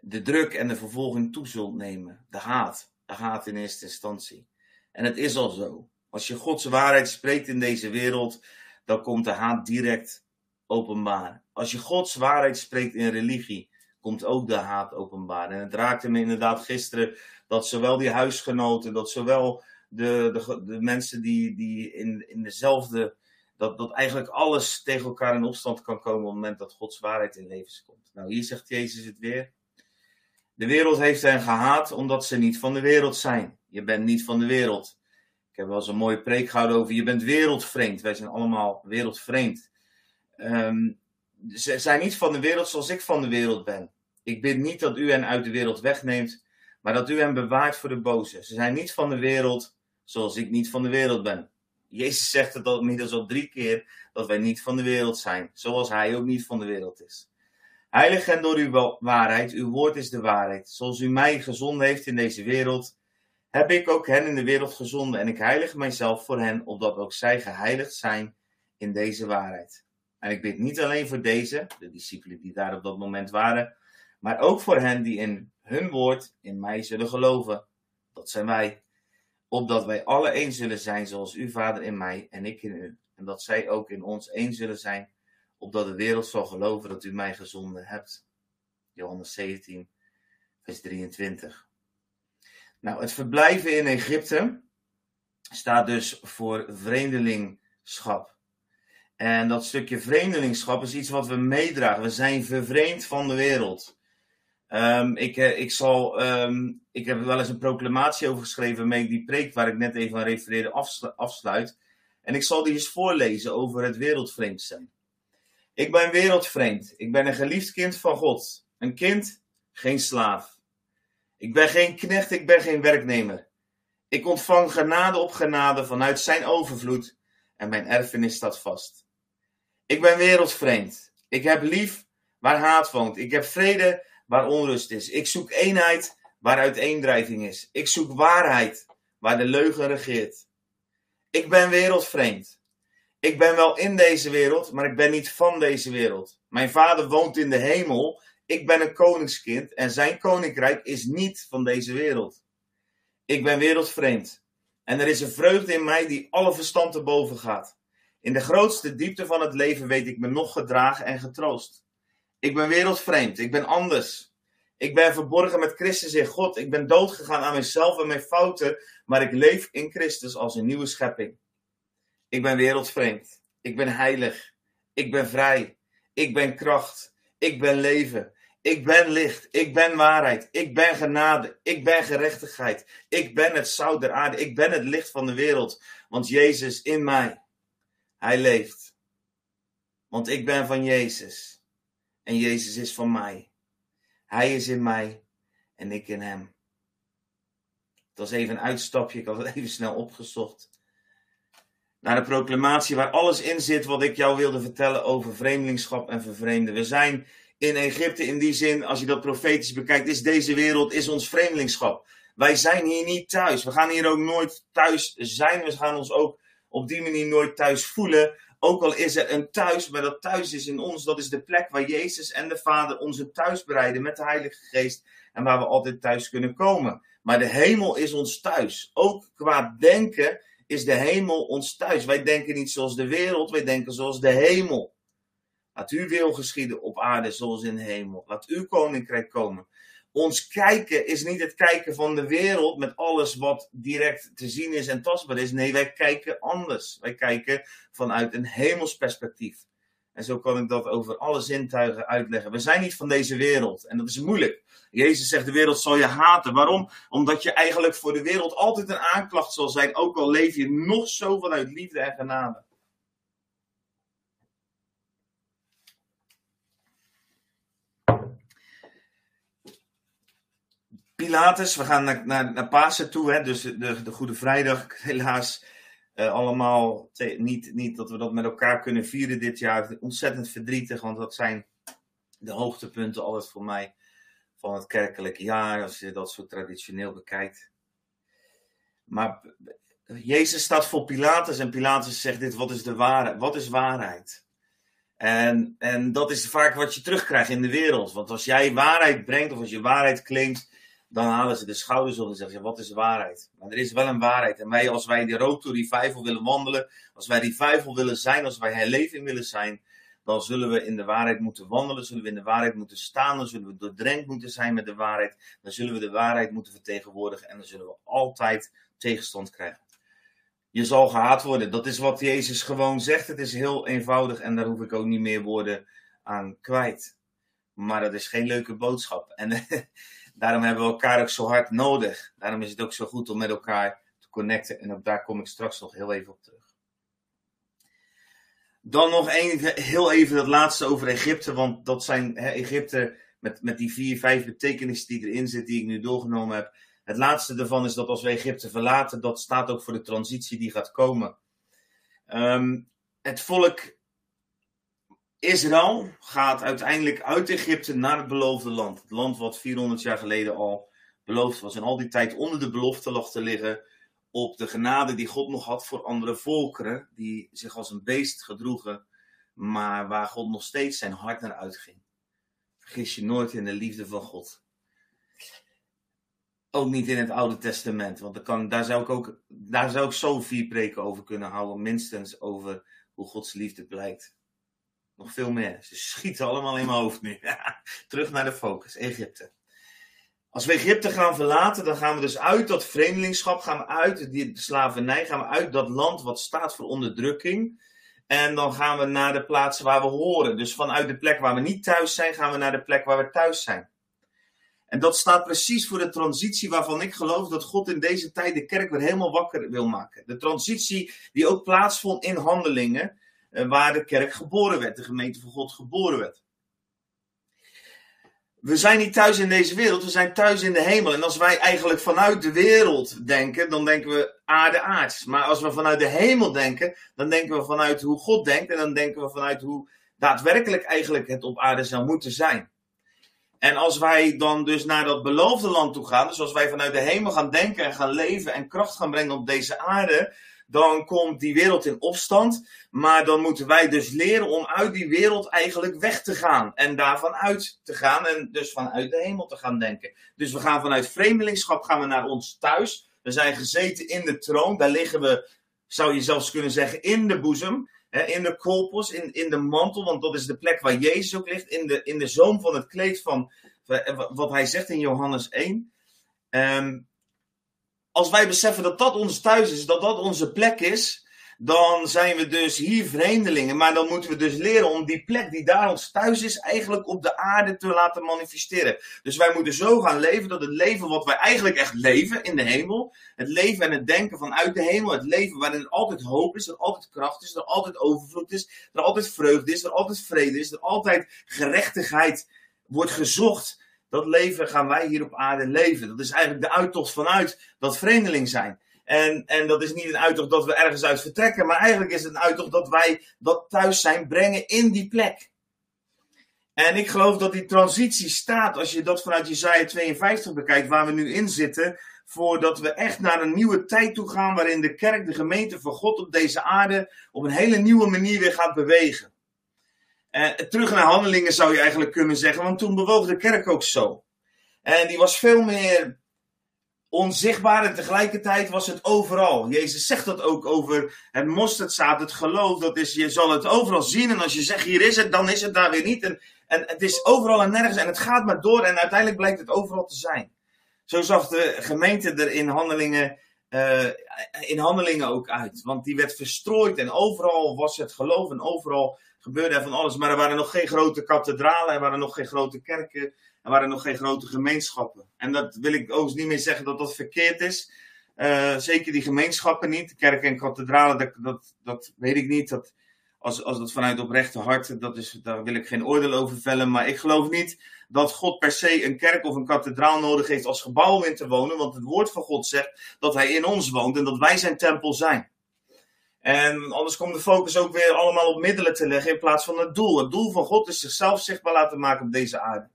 A: de druk en de vervolging toe zult nemen. De haat. De haat in eerste instantie. En het is al zo. Als je Gods waarheid spreekt in deze wereld, dan komt de haat direct openbaar. Als je Gods waarheid spreekt in religie, komt ook de haat openbaar. En het raakte me inderdaad gisteren dat zowel die huisgenoten, dat zowel de, de, de mensen die, die in, in dezelfde. Dat, dat eigenlijk alles tegen elkaar in opstand kan komen op het moment dat Gods waarheid in levens komt. Nou, hier zegt Jezus het weer. De wereld heeft hen gehaat omdat ze niet van de wereld zijn. Je bent niet van de wereld. Ik heb wel eens een mooie preek gehouden over je bent wereldvreemd. Wij zijn allemaal wereldvreemd. Um, ze zijn niet van de wereld zoals ik van de wereld ben. Ik bid niet dat u hen uit de wereld wegneemt, maar dat u hen bewaart voor de boze. Ze zijn niet van de wereld zoals ik niet van de wereld ben. Jezus zegt het al inmiddels al drie keer dat wij niet van de wereld zijn, zoals Hij ook niet van de wereld is. Heilig en door uw waarheid, uw woord is de waarheid. Zoals u mij gezonden heeft in deze wereld, heb ik ook hen in de wereld gezonden en ik heilig mijzelf voor hen, opdat ook zij geheiligd zijn in deze waarheid. En ik bid niet alleen voor deze, de discipelen die daar op dat moment waren, maar ook voor hen die in hun woord in mij zullen geloven. Dat zijn wij opdat wij alle één zullen zijn zoals u, Vader, in mij en ik in u. En dat zij ook in ons één zullen zijn, opdat de wereld zal geloven dat u mij gezonden hebt. Johannes 17, vers 23. Nou, het verblijven in Egypte staat dus voor vreemdelingschap. En dat stukje vreemdelingschap is iets wat we meedragen. We zijn vervreemd van de wereld. Um, ik, eh, ik, zal, um, ik heb wel eens een proclamatie over geschreven waarmee ik die preek waar ik net even aan refereerde afsluit. En ik zal die eens voorlezen over het wereldvreemd zijn. Ik ben wereldvreemd. Ik ben een geliefd kind van God. Een kind, geen slaaf. Ik ben geen knecht, ik ben geen werknemer. Ik ontvang genade op genade vanuit zijn overvloed en mijn erfenis staat vast. Ik ben wereldvreemd. Ik heb lief waar haat woont. Ik heb vrede waar onrust is. Ik zoek eenheid waar uiteendrijving is. Ik zoek waarheid waar de leugen regeert. Ik ben wereldvreemd. Ik ben wel in deze wereld, maar ik ben niet van deze wereld. Mijn vader woont in de hemel. Ik ben een koningskind en zijn koninkrijk is niet van deze wereld. Ik ben wereldvreemd. En er is een vreugde in mij die alle verstand te boven gaat. In de grootste diepte van het leven weet ik me nog gedragen en getroost. Ik ben wereldvreemd, ik ben anders. Ik ben verborgen met Christus in God. Ik ben doodgegaan aan mezelf en mijn fouten, maar ik leef in Christus als een nieuwe schepping. Ik ben wereldvreemd. Ik ben heilig. Ik ben vrij. Ik ben kracht. Ik ben leven. Ik ben licht. Ik ben waarheid. Ik ben genade. Ik ben gerechtigheid. Ik ben het zout der aarde. Ik ben het licht van de wereld. Want Jezus in mij. Hij leeft. Want ik ben van Jezus. En Jezus is van mij. Hij is in mij en ik in hem. Het was even een uitstapje, ik had het even snel opgezocht. Naar de proclamatie waar alles in zit wat ik jou wilde vertellen over vreemdelingschap en vervreemden. We zijn in Egypte in die zin, als je dat profetisch bekijkt, is deze wereld, is ons vreemdelingschap. Wij zijn hier niet thuis. We gaan hier ook nooit thuis zijn. We gaan ons ook op die manier nooit thuis voelen. Ook al is er een thuis, maar dat thuis is in ons, dat is de plek waar Jezus en de Vader onze thuis bereiden met de Heilige Geest en waar we altijd thuis kunnen komen. Maar de hemel is ons thuis. Ook qua denken is de hemel ons thuis. Wij denken niet zoals de wereld, wij denken zoals de hemel. Laat uw wil geschieden op aarde zoals in de hemel. Laat uw koninkrijk komen ons kijken is niet het kijken van de wereld met alles wat direct te zien is en tastbaar is. Nee, wij kijken anders. Wij kijken vanuit een hemelsperspectief. En zo kan ik dat over alle zintuigen uitleggen. We zijn niet van deze wereld en dat is moeilijk. Jezus zegt: De wereld zal je haten. Waarom? Omdat je eigenlijk voor de wereld altijd een aanklacht zal zijn, ook al leef je nog zo vanuit liefde en genade. Pilatus, we gaan naar, naar, naar Pasen toe, hè, dus de, de Goede Vrijdag, helaas uh, allemaal niet, niet dat we dat met elkaar kunnen vieren dit jaar. Ontzettend verdrietig, want dat zijn de hoogtepunten altijd voor mij van het kerkelijke jaar, als je dat zo traditioneel bekijkt. Maar Jezus staat voor Pilatus en Pilatus zegt dit, wat is de waarheid? Wat is waarheid? En, en dat is vaak wat je terugkrijgt in de wereld. Want als jij waarheid brengt of als je waarheid claimt, dan halen ze de schouders op en zeggen: Wat is waarheid? Maar er is wel een waarheid. En wij, als wij in de road to revival willen wandelen, als wij revival willen zijn, als wij herleving willen zijn, dan zullen we in de waarheid moeten wandelen, zullen we in de waarheid moeten staan, dan zullen we doordrenkt moeten zijn met de waarheid, dan zullen we de waarheid moeten vertegenwoordigen en dan zullen we altijd tegenstand krijgen. Je zal gehaat worden. Dat is wat Jezus gewoon zegt. Het is heel eenvoudig en daar hoef ik ook niet meer woorden aan kwijt. Maar dat is geen leuke boodschap. En Daarom hebben we elkaar ook zo hard nodig. Daarom is het ook zo goed om met elkaar te connecten. En ook daar kom ik straks nog heel even op terug. Dan nog even, heel even het laatste over Egypte. Want dat zijn hè, Egypte met, met die vier, vijf betekenissen die erin zitten, die ik nu doorgenomen heb. Het laatste daarvan is dat als we Egypte verlaten, dat staat ook voor de transitie die gaat komen. Um, het volk Israël gaat uiteindelijk uit Egypte naar het beloofde land. Het land wat 400 jaar geleden al beloofd was. En al die tijd onder de belofte lag te liggen op de genade die God nog had voor andere volkeren. Die zich als een beest gedroegen. Maar waar God nog steeds zijn hart naar uitging. Vergis je nooit in de liefde van God. Ook niet in het Oude Testament. Want daar, zou ik ook, daar zou ik zo vier preken over kunnen houden. Minstens over hoe Gods liefde blijkt. Nog veel meer. Ze schieten allemaal in mijn hoofd nu. Terug naar de focus, Egypte. Als we Egypte gaan verlaten, dan gaan we dus uit dat vreemdelingschap, gaan we uit die slavernij, gaan we uit dat land wat staat voor onderdrukking. En dan gaan we naar de plaatsen waar we horen. Dus vanuit de plek waar we niet thuis zijn, gaan we naar de plek waar we thuis zijn. En dat staat precies voor de transitie waarvan ik geloof dat God in deze tijd de kerk weer helemaal wakker wil maken. De transitie die ook plaatsvond in handelingen. Waar de kerk geboren werd, de gemeente van God geboren werd. We zijn niet thuis in deze wereld, we zijn thuis in de hemel. En als wij eigenlijk vanuit de wereld denken, dan denken we aarde aards. Maar als we vanuit de hemel denken, dan denken we vanuit hoe God denkt. En dan denken we vanuit hoe daadwerkelijk eigenlijk het op aarde zou moeten zijn. En als wij dan dus naar dat beloofde land toe gaan, dus als wij vanuit de hemel gaan denken en gaan leven en kracht gaan brengen op deze aarde, dan komt die wereld in opstand. Maar dan moeten wij dus leren om uit die wereld eigenlijk weg te gaan. En daarvan uit te gaan en dus vanuit de hemel te gaan denken. Dus we gaan vanuit vreemdelingschap gaan we naar ons thuis. We zijn gezeten in de troon. Daar liggen we, zou je zelfs kunnen zeggen, in de boezem. In de kolpos, in, in de mantel. Want dat is de plek waar Jezus ook ligt. In de, in de zoom van het kleed van wat hij zegt in Johannes 1. Ehm, als wij beseffen dat dat ons thuis is, dat dat onze plek is dan zijn we dus hier vreemdelingen. Maar dan moeten we dus leren om die plek die daar ons thuis is, eigenlijk op de aarde te laten manifesteren. Dus wij moeten zo gaan leven dat het leven wat wij eigenlijk echt leven in de hemel, het leven en het denken vanuit de hemel, het leven waarin er altijd hoop is, er altijd kracht is, er altijd overvloed is, er altijd vreugde is, er altijd vrede is, er altijd gerechtigheid wordt gezocht. Dat leven gaan wij hier op aarde leven. Dat is eigenlijk de uittocht vanuit dat vreemdeling zijn. En, en dat is niet een uittocht dat we ergens uit vertrekken, maar eigenlijk is het een uittocht dat wij dat thuis zijn brengen in die plek. En ik geloof dat die transitie staat, als je dat vanuit Jezaja 52 bekijkt, waar we nu in zitten, voordat we echt naar een nieuwe tijd toe gaan, waarin de kerk, de gemeente van God op deze aarde, op een hele nieuwe manier weer gaat bewegen. Eh, terug naar handelingen zou je eigenlijk kunnen zeggen, want toen bewoog de kerk ook zo. En die was veel meer onzichtbaar en tegelijkertijd was het overal. Jezus zegt dat ook over het mosterdzaad, het geloof. Dat is, je zal het overal zien en als je zegt hier is het, dan is het daar weer niet. En, en het is overal en nergens en het gaat maar door en uiteindelijk blijkt het overal te zijn. Zo zag de gemeente er in handelingen, uh, in handelingen ook uit. Want die werd verstrooid en overal was het geloof en overal gebeurde er van alles. Maar er waren nog geen grote kathedralen, er waren nog geen grote kerken. Er waren nog geen grote gemeenschappen. En dat wil ik ook niet meer zeggen dat dat verkeerd is. Uh, zeker die gemeenschappen niet. Kerken en kathedralen, dat, dat, dat weet ik niet. Dat, als, als dat vanuit oprechte hart, dat is, daar wil ik geen oordeel over vellen. Maar ik geloof niet dat God per se een kerk of een kathedraal nodig heeft als gebouw in te wonen. Want het woord van God zegt dat hij in ons woont en dat wij zijn tempel zijn. En anders komt de focus ook weer allemaal op middelen te leggen in plaats van het doel. Het doel van God is zichzelf zichtbaar laten maken op deze aarde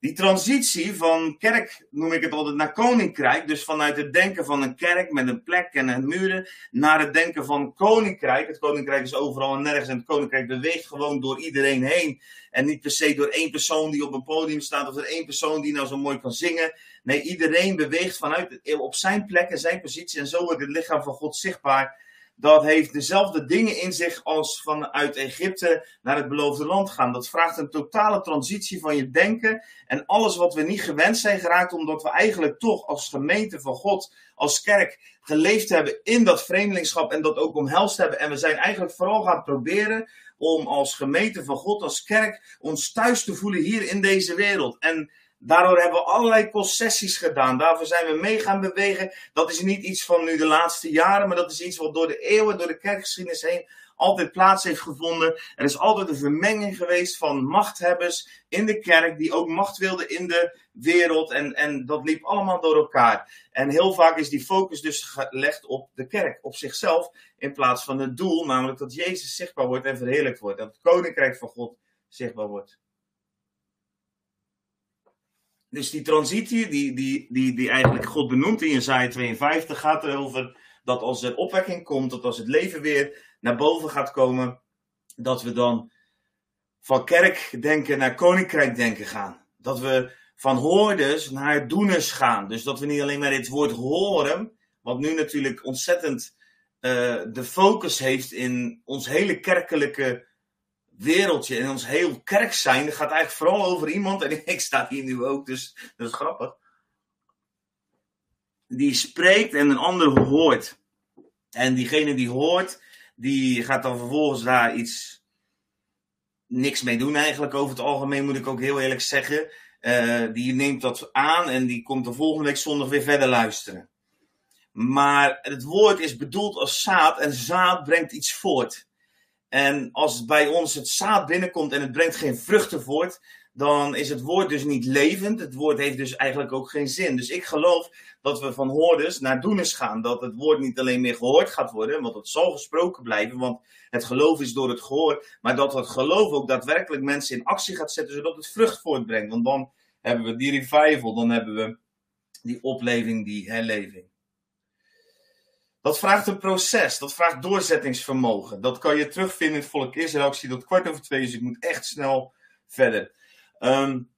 A: die transitie van kerk, noem ik het altijd, naar koninkrijk. Dus vanuit het denken van een kerk met een plek en een muren, naar het denken van koninkrijk. Het koninkrijk is overal en nergens en het koninkrijk beweegt gewoon door iedereen heen. En niet per se door één persoon die op een podium staat of door één persoon die nou zo mooi kan zingen. Nee, iedereen beweegt vanuit op zijn plek en zijn positie en zo wordt het lichaam van God zichtbaar dat heeft dezelfde dingen in zich als vanuit Egypte naar het beloofde land gaan. Dat vraagt een totale transitie van je denken en alles wat we niet gewend zijn geraakt, omdat we eigenlijk toch als gemeente van God, als kerk, geleefd hebben in dat vreemdelingschap en dat ook omhelst hebben. En we zijn eigenlijk vooral gaan proberen om als gemeente van God, als kerk, ons thuis te voelen hier in deze wereld. En Daardoor hebben we allerlei concessies gedaan. Daarvoor zijn we mee gaan bewegen. Dat is niet iets van nu de laatste jaren, maar dat is iets wat door de eeuwen, door de kerkgeschiedenis heen altijd plaats heeft gevonden. Er is altijd een vermenging geweest van machthebbers in de kerk, die ook macht wilden in de wereld. En, en dat liep allemaal door elkaar. En heel vaak is die focus dus gelegd op de kerk, op zichzelf, in plaats van het doel, namelijk dat Jezus zichtbaar wordt en verheerlijkt wordt. Dat het koninkrijk van God zichtbaar wordt. Dus die transitie, die, die, die, die eigenlijk God benoemt in Jezaja 52, gaat erover dat als er opwekking komt, dat als het leven weer naar boven gaat komen, dat we dan van kerkdenken naar koninkrijk denken gaan. Dat we van hoorders naar doeners gaan. Dus dat we niet alleen maar dit woord horen, wat nu natuurlijk ontzettend uh, de focus heeft in ons hele kerkelijke wereldje en ons heel kerk zijn, dat gaat eigenlijk vooral over iemand, en ik sta hier nu ook, dus dat is grappig. Die spreekt en een ander hoort. En diegene die hoort, die gaat dan vervolgens daar iets niks mee doen eigenlijk. Over het algemeen moet ik ook heel eerlijk zeggen. Uh, die neemt dat aan en die komt de volgende week zondag weer verder luisteren. Maar het woord is bedoeld als zaad en zaad brengt iets voort. En als bij ons het zaad binnenkomt en het brengt geen vruchten voort, dan is het woord dus niet levend. Het woord heeft dus eigenlijk ook geen zin. Dus ik geloof dat we van hoorders naar doeners gaan. Dat het woord niet alleen meer gehoord gaat worden, want het zal gesproken blijven, want het geloof is door het gehoor. Maar dat het geloof ook daadwerkelijk mensen in actie gaat zetten, zodat het vrucht voortbrengt. Want dan hebben we die revival, dan hebben we die opleving, die herleving. Dat vraagt een proces, dat vraagt doorzettingsvermogen. Dat kan je terugvinden in het volk Israël. Ik zie dat kwart over twee dus ik moet echt snel verder. Um,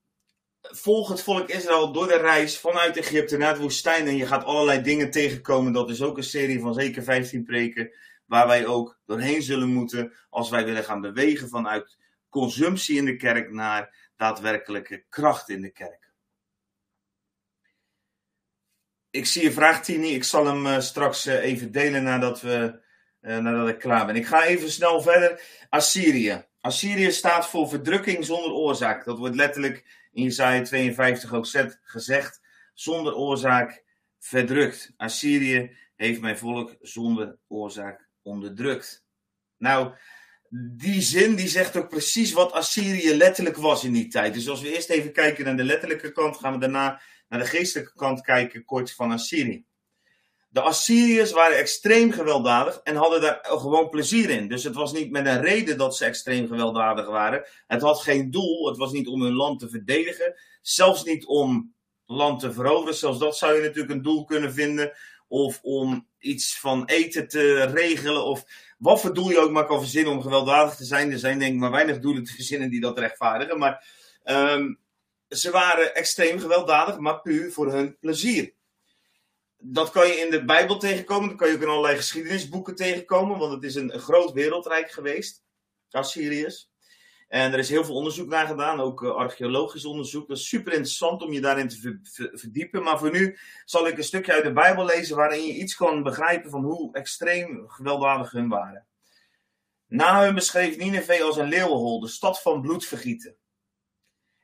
A: volg het volk Israël door de reis vanuit Egypte naar de woestijn. En je gaat allerlei dingen tegenkomen. Dat is ook een serie van zeker 15 preken. Waar wij ook doorheen zullen moeten. Als wij willen gaan bewegen vanuit consumptie in de kerk naar daadwerkelijke kracht in de kerk. Ik zie je vraag, Tini. Ik zal hem uh, straks uh, even delen nadat, we, uh, nadat ik klaar ben. Ik ga even snel verder. Assyrië. Assyrië staat voor verdrukking zonder oorzaak. Dat wordt letterlijk in Jesaja 52 ook gezegd. Zonder oorzaak verdrukt. Assyrië heeft mijn volk zonder oorzaak onderdrukt. Nou, die zin die zegt ook precies wat Assyrië letterlijk was in die tijd. Dus als we eerst even kijken naar de letterlijke kant, gaan we daarna naar de geestelijke kant kijken, kort van Assyrië. De Assyriërs waren extreem gewelddadig en hadden daar gewoon plezier in. Dus het was niet met een reden dat ze extreem gewelddadig waren. Het had geen doel. Het was niet om hun land te verdedigen. Zelfs niet om land te veroveren. Zelfs dat zou je natuurlijk een doel kunnen vinden. Of om iets van eten te regelen. Of wat voor doel je ook maar kan verzinnen om gewelddadig te zijn. Er zijn denk ik maar weinig doelen te verzinnen die dat rechtvaardigen. Maar um, ze waren extreem gewelddadig, maar puur voor hun plezier. Dat kan je in de Bijbel tegenkomen, dat kan je ook in allerlei geschiedenisboeken tegenkomen, want het is een, groot wereldrijk geweest, Assyriërs. En er is heel veel onderzoek naar gedaan, ook uh, archeologisch onderzoek. Dat is super interessant om je daarin te verdiepen. Maar voor nu zal ik een stukje uit de Bijbel lezen waarin je iets kan begrijpen van hoe extreem gewelddadig hun waren. Na hun beschreef Nineveh als een leeuwenhol, de stad van bloedvergieten.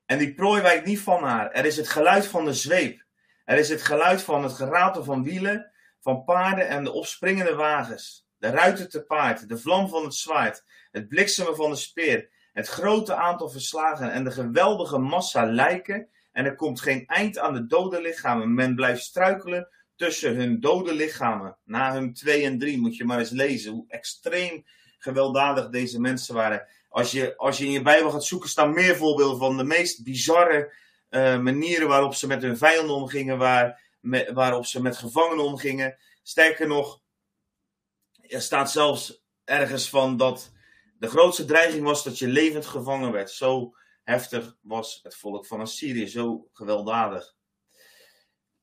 A: En die prooi wijkt niet van haar. Er is het geluid van de zweep. Er is het geluid van het geratel van wielen, van paarden en de opspringende wagens. De ruiten te paard, de vlam van het zwaard, het bliksemen van de speer, het grote aantal verslagen en de geweldige massa lijken. En er komt geen eind aan de dode lichamen. Men blijft struikelen tussen hun dode lichamen. Na hun twee en drie moet je maar eens lezen hoe extreem gewelddadig deze mensen waren. Als je, als je in je Bijbel gaat zoeken, staan meer voorbeelden van de meest bizarre uh, manieren waarop ze met hun vijanden omgingen, waar, waarop ze met gevangenen omgingen. Sterker nog, er staat zelfs ergens van dat de grootste dreiging was dat je levend gevangen werd. Zo heftig was het volk van Assyrië, zo gewelddadig.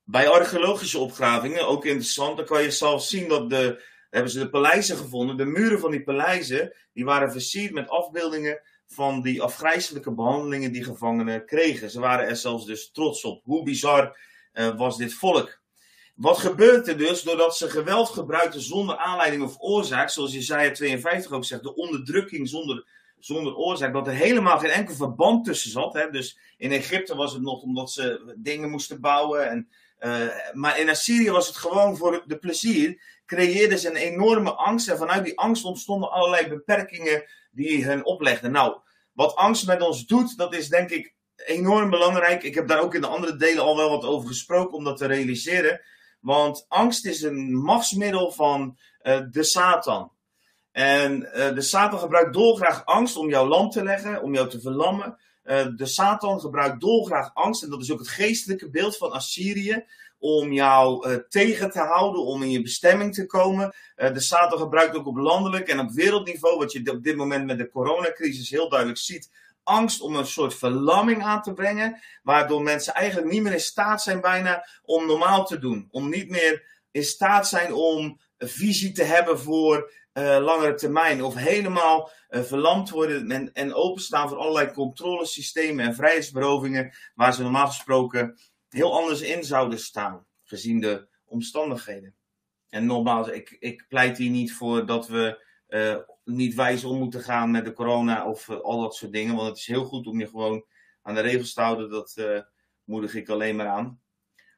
A: Bij archeologische opgravingen, ook interessant, dan kan je zelfs zien dat de, hebben ze de paleizen gevonden. De muren van die paleizen die waren versierd met afbeeldingen van die afgrijzelijke behandelingen die gevangenen kregen. Ze waren er zelfs dus trots op. Hoe bizar uh, was dit volk? Wat gebeurt er dus doordat ze geweld gebruikten zonder aanleiding of oorzaak, zoals Jesaja 52 ook zegt, de onderdrukking zonder, zonder oorzaak, dat er helemaal geen enkel verband tussen zat. Hè? Dus in Egypte was het nog omdat ze dingen moesten bouwen. En, uh, maar in Assyrië was het gewoon voor de plezier creëerde ze een enorme angst. En vanuit die angst ontstonden allerlei beperkingen die hen oplegden. Nou, wat angst met ons doet, dat is denk ik enorm belangrijk. Ik heb daar ook in de andere delen al wel wat over gesproken om dat te realiseren. Want angst is een machtsmiddel van uh, de Satan. En uh, de Satan gebruikt dolgraag angst om jouw land te leggen, om jou te verlammen. Uh, de Satan gebruikt dolgraag angst, en dat is ook het geestelijke beeld van Assyrië om jou uh, tegen te houden, om in je bestemming te komen. Uh, de Satan gebruikt ook op landelijk en op wereldniveau, wat je op dit moment met de coronacrisis heel duidelijk ziet, angst om een soort verlamming aan te brengen, waardoor mensen eigenlijk niet meer in staat zijn bijna om normaal te doen. Om niet meer in staat zijn om visie te hebben voor uh, langere termijn. Of helemaal verlamd worden en, en openstaan voor allerlei controlesystemen en vrijheidsberovingen, waar ze normaal gesproken heel anders in zouden staan, gezien de omstandigheden. En nogmaals, ik, ik pleit hier niet voor dat we uh, niet wijs om moeten gaan met de corona of uh, al dat soort dingen. Want het is heel goed om je gewoon aan de regels te houden. Dat uh, moedig ik alleen maar aan.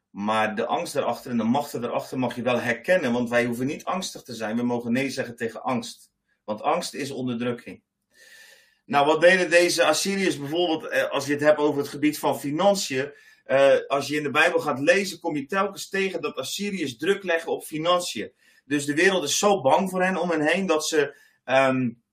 A: Maar de angst erachter en de machten erachter mag je wel herkennen. Want wij hoeven niet angstig te zijn. We mogen nee zeggen tegen angst. Want angst is onderdrukking. Nou, wat deden deze Assyriërs bijvoorbeeld, als je het hebt over het gebied van financiën, uh, als je in de Bijbel gaat lezen, kom je telkens tegen dat Assyriërs druk leggen op financiën. Dus de wereld is zo bang voor hen om hen heen dat ze um,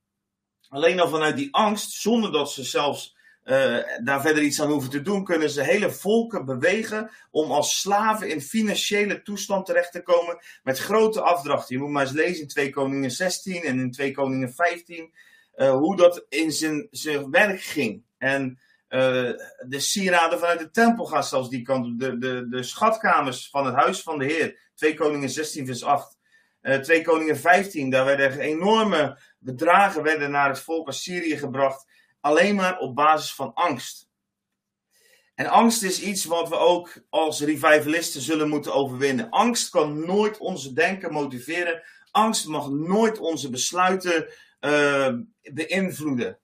A: alleen al vanuit die angst, zonder dat ze zelfs uh, daar verder iets aan hoeven te doen, kunnen ze hele volken bewegen om als slaven in financiële toestand terecht te komen met grote afdrachten. Je moet maar eens lezen in 2 Koningen 16 en in 2 Koningen 15 uh, hoe dat in zijn, zijn werk ging. En de sieraden vanuit de tempel gaan zelfs die kant op. De, de, de schatkamers van het huis van de Heer. 2 Koningen 16 vers 8. Uh, 2 Koningen 15, daar werden enorme bedragen werden naar het volk Assyrië gebracht. Alleen maar op basis van angst. En angst is iets wat we ook als revivalisten zullen moeten overwinnen. Angst kan nooit onze denken motiveren. Angst mag nooit onze besluiten uh, beïnvloeden.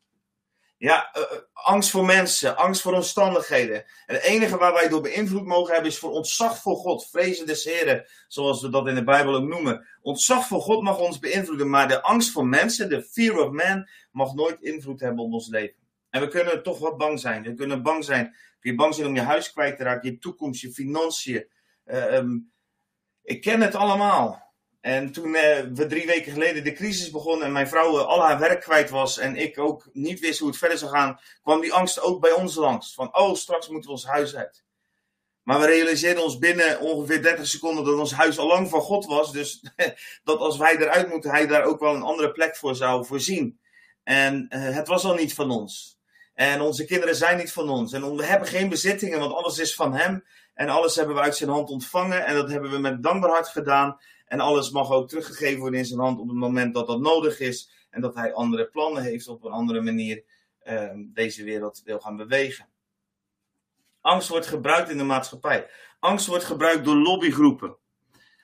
A: Ja, uh, angst voor mensen, angst voor omstandigheden. En het enige waar wij door beïnvloed mogen hebben is voor ontzag voor God, vrezen des Heren, zoals we dat in de Bijbel ook noemen. Ontzag voor God mag ons beïnvloeden, maar de angst voor mensen, de fear of man, mag nooit invloed hebben op ons leven. En we kunnen toch wat bang zijn. We kunnen bang zijn. Kun je bang zijn om je huis kwijt te raken, je toekomst, je financiën. Uh, um, ik ken het allemaal. En toen uh, we drie weken geleden de crisis begon en mijn vrouw al haar werk kwijt was en ik ook niet wist hoe het verder zou gaan, kwam die angst ook bij ons langs. Van, oh, straks moeten we ons huis uit. Maar we realiseerden ons binnen ongeveer 30 seconden dat ons huis al lang van God was. Dus dat als wij eruit moeten, hij daar ook wel een andere plek voor zou voorzien. En uh, het was al niet van ons. En onze kinderen zijn niet van ons. En we hebben geen bezittingen, want alles is van hem. En alles hebben we uit zijn hand ontvangen. En dat hebben we met dankbaar hart gedaan. En alles mag ook teruggegeven worden in zijn hand op het moment dat dat nodig is. En dat hij andere plannen heeft op een andere manier uh, deze wereld wil gaan bewegen. Angst wordt gebruikt in de maatschappij. Angst wordt gebruikt door lobbygroepen.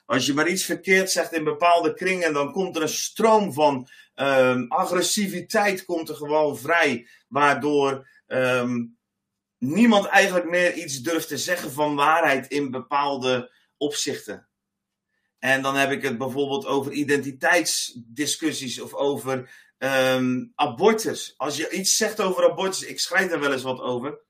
A: Als je maar iets verkeerd zegt in bepaalde kringen, dan komt er een stroom van um, agressiviteit komt er gewoon vrij. Waardoor um, niemand eigenlijk meer iets durft te zeggen van waarheid in bepaalde opzichten. En dan heb ik het bijvoorbeeld over identiteitsdiscussies of over um, abortus. Als je iets zegt over abortus, ik schrijf er wel eens wat over.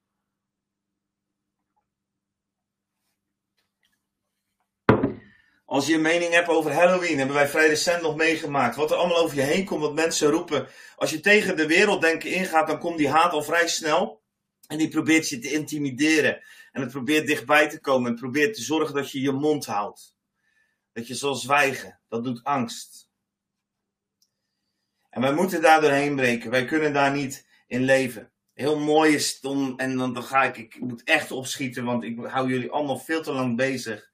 A: Als je een mening hebt over Halloween, hebben wij vrij recent nog meegemaakt. Wat er allemaal over je heen komt, wat mensen roepen. Als je tegen de werelddenken ingaat, dan komt die haat al vrij snel. En die probeert je te intimideren. En het probeert dichtbij te komen. En probeert te zorgen dat je je mond houdt. Dat je zal zwijgen. Dat doet angst. En wij moeten daar doorheen breken. Wij kunnen daar niet in leven. Heel mooi is om, en dan, dan ga ik, ik moet echt opschieten, want ik hou jullie allemaal veel te lang bezig.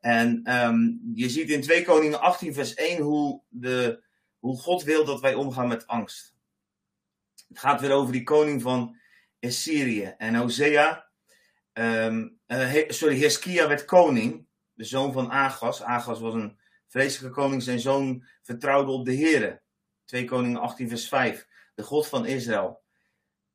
A: En um, je ziet in 2 Koningen 18 vers 1 hoe, de, hoe God wil dat wij omgaan met angst. Het gaat weer over die koning van Assyrië. En Hosea, um, uh, sorry, Heskia werd koning de zoon van Agas. Agas was een vreselijke koning. Zijn zoon vertrouwde op de Here. 2 Koningen 18 vers 5. De God van Israël.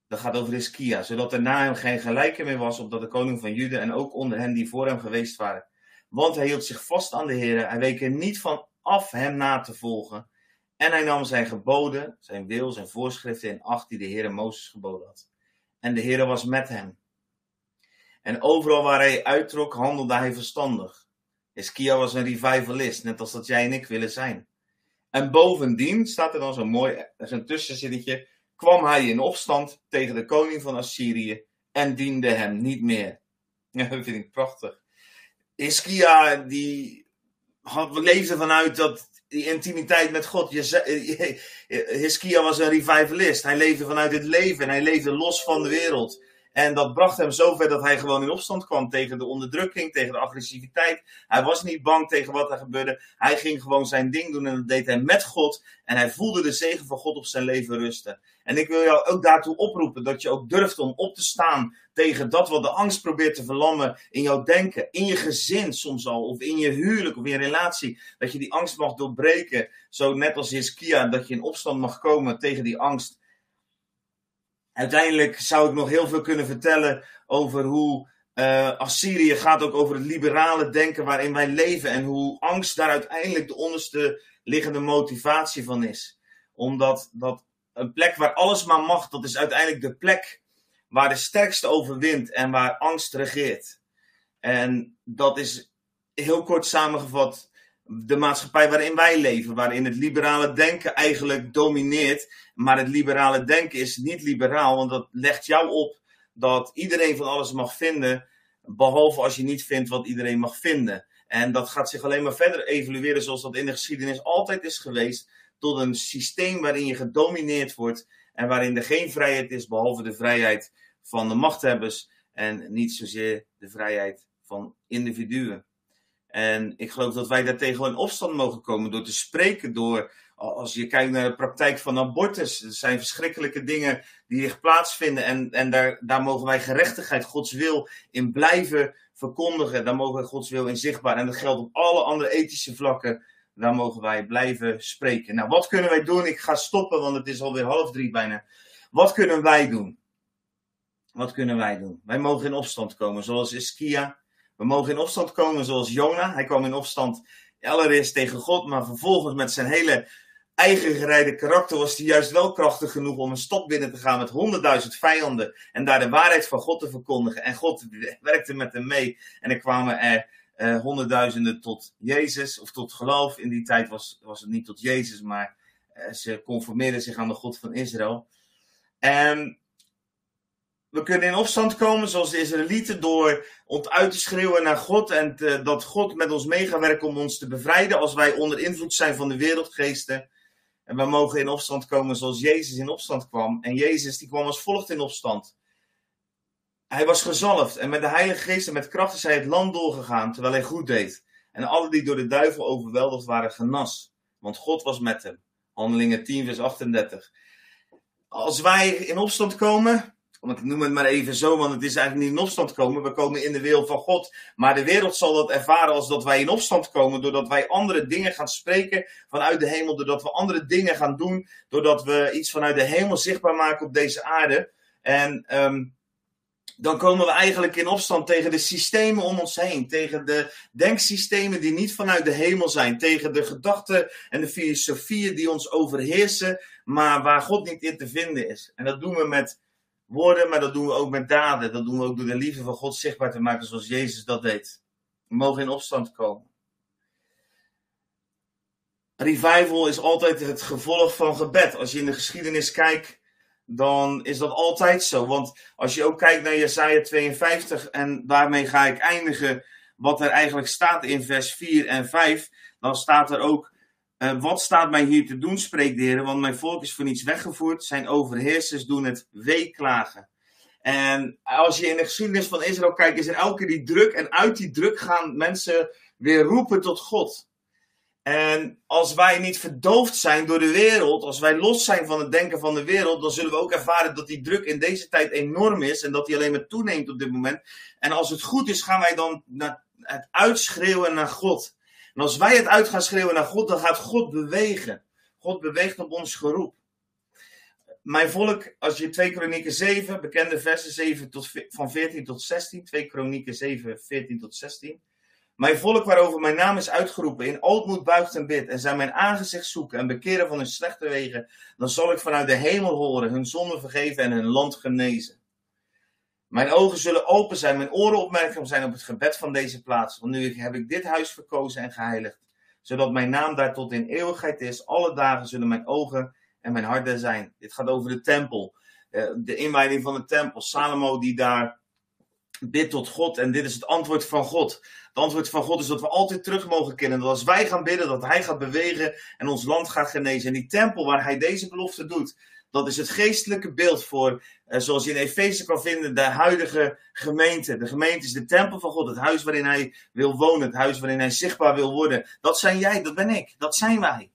A: Dat gaat over Hiskia. Zodat er na hem geen gelijke meer was op dat de koning van Juda en ook onder hen die voor hem geweest waren. Want hij hield zich vast aan de Heer. Hij week er niet van af hem na te volgen. En hij nam zijn geboden, zijn wil, zijn voorschriften in acht die de Heer Mozes geboden had. En de Heer was met hem. En overal waar hij uittrok, handelde hij verstandig. Hiskia was een revivalist, net als dat jij en ik willen zijn. En bovendien staat er dan zo'n mooi, zo'n tussenzinnetje, kwam hij in opstand tegen de koning van Assyrië en diende hem niet meer. Ja, dat vind ik prachtig. Hiskia, die had, leefde vanuit dat, die intimiteit met God. Hiskia was een revivalist. Hij leefde vanuit het leven en hij leefde los van de wereld. En dat bracht hem zover dat hij gewoon in opstand kwam tegen de onderdrukking, tegen de agressiviteit. Hij was niet bang tegen wat er gebeurde. Hij ging gewoon zijn ding doen en dat deed hij met God. En hij voelde de zegen van God op zijn leven rusten. En ik wil jou ook daartoe oproepen dat je ook durft om op te staan tegen dat wat de angst probeert te verlammen in jouw denken, in je gezin soms al, of in je huwelijk of in je relatie. Dat je die angst mag doorbreken, zo net als Hiskia, dat je in opstand mag komen tegen die angst uiteindelijk zou ik nog heel veel kunnen vertellen over hoe uh, Assyrië gaat ook over het liberale denken waarin wij leven en hoe angst daar uiteindelijk de onderste liggende motivatie van is. Omdat dat een plek waar alles maar mag, dat is uiteindelijk de plek waar de sterkste overwint en waar angst regeert. En dat is heel kort samengevat de maatschappij waarin wij leven, waarin het liberale denken eigenlijk domineert. Maar het liberale denken is niet liberaal, want dat legt jou op dat iedereen van alles mag vinden, behalve als je niet vindt wat iedereen mag vinden. En dat gaat zich alleen maar verder evolueren zoals dat in de geschiedenis altijd is geweest, tot een systeem waarin je gedomineerd wordt en waarin er geen vrijheid is behalve de vrijheid van de machthebbers en niet zozeer de vrijheid van individuen. En ik geloof dat wij daartegen in opstand mogen komen door te spreken, door als je kijkt naar de praktijk van abortus, er zijn verschrikkelijke dingen die hier plaatsvinden. En, en daar, daar mogen wij gerechtigheid, Gods wil in blijven verkondigen. Daar mogen wij Gods wil in zichtbaar. En dat geldt op alle andere ethische vlakken. Daar mogen wij blijven spreken. Nou, wat kunnen wij doen? Ik ga stoppen, want het is alweer half drie bijna. Wat kunnen wij doen? Wat kunnen wij doen? Wij mogen in opstand komen, zoals Iskia. We mogen in opstand komen, zoals Jona. Hij kwam in opstand allereerst tegen God, maar vervolgens met zijn hele eigen gereide karakter was hij juist wel krachtig genoeg om een stad binnen te gaan met honderdduizend vijanden en daar de waarheid van God te verkondigen. En God werkte met hem mee en er kwamen er uh, honderdduizenden tot Jezus of tot geloof. In die tijd was, was het niet tot Jezus, maar uh, ze conformeerden zich aan de God van Israël. En we kunnen in opstand komen zoals de Israëlieten door ons uit te schreeuwen naar God en dat God met ons mee gaat werken om ons te bevrijden als wij onder invloed zijn van de wereldgeesten. En we mogen in opstand komen zoals Jezus in opstand kwam. En Jezus die kwam als volgt in opstand. Hij was gezalfd en met de Heilige Geest en met kracht is hij het land doorgegaan terwijl hij goed deed. En alle die door de duivel overweldigd waren genas. Want God was met hem. Handelingen 10 vers 38. Als wij in opstand komen, ik noem het maar even zo, want het is eigenlijk niet in opstand komen. We komen in de wil van God. Maar de wereld zal dat ervaren als dat wij in opstand komen. Doordat wij andere dingen gaan spreken vanuit de hemel. Doordat we andere dingen gaan doen. Doordat we iets vanuit de hemel zichtbaar maken op deze aarde. En um, dan komen we eigenlijk in opstand tegen de systemen om ons heen. Tegen de denksystemen die niet vanuit de hemel zijn. Tegen de gedachten en de filosofieën die ons overheersen. Maar waar God niet in te vinden is. En dat doen we met woorden, maar dat doen we ook met daden. Dat doen we ook door de liefde van God zichtbaar te maken zoals Jezus dat deed. We mogen in opstand komen. Revival is altijd het gevolg van gebed. Als je in de geschiedenis kijkt, dan is dat altijd zo. Want als je ook kijkt naar Jesaja 52, en daarmee ga ik eindigen wat er eigenlijk staat in vers 4 en 5, dan staat er ook uh, wat staat mij hier te doen, spreekt de Heer, want mijn volk is voor niets weggevoerd. Zijn overheersers doen het weeklagen. En als je in de geschiedenis van Israël kijkt, is er elke die druk. En uit die druk gaan mensen weer roepen tot God. En als wij niet verdoofd zijn door de wereld, als wij los zijn van het denken van de wereld, dan zullen we ook ervaren dat die druk in deze tijd enorm is en dat die alleen maar toeneemt op dit moment. En als het goed is, gaan wij dan het uitschreeuwen naar God. En als wij het uit gaan schreeuwen naar God, dan gaat God bewegen. God beweegt op ons geroep. Mijn volk, als je 2 Kronieken 7, bekende versen 7 tot, van 14 tot 16, 2 Kronieken 7, 14 tot 16. Mijn volk waarover mijn naam is uitgeroepen, in ootmoed buigt en bid, en zij mijn aangezicht zoeken en bekeren van hun slechte wegen, dan zal ik vanuit de hemel horen, hun zonden vergeven en hun land genezen. Mijn ogen zullen open zijn, mijn oren opmerkzaam zijn op het gebed van deze plaats. Want nu heb ik dit huis verkozen en geheiligd, zodat mijn naam daar tot in eeuwigheid is. Alle dagen zullen mijn ogen en mijn hart er zijn. Dit gaat over de tempel, eh, de inwijding van de tempel. Salomo die daar bidt tot God en dit is het antwoord van God. Het antwoord van God is dat we altijd terug mogen kennen. Dat als wij gaan bidden, dat Hij gaat bewegen en ons land gaat genezen. En die tempel waar Hij deze belofte doet, dat is het geestelijke beeld voor, eh, zoals je in Efeze kan vinden, de huidige gemeente. De gemeente is de tempel van God, het huis waarin hij wil wonen, het huis waarin hij zichtbaar wil worden. Dat zijn jij, dat ben ik, dat zijn wij.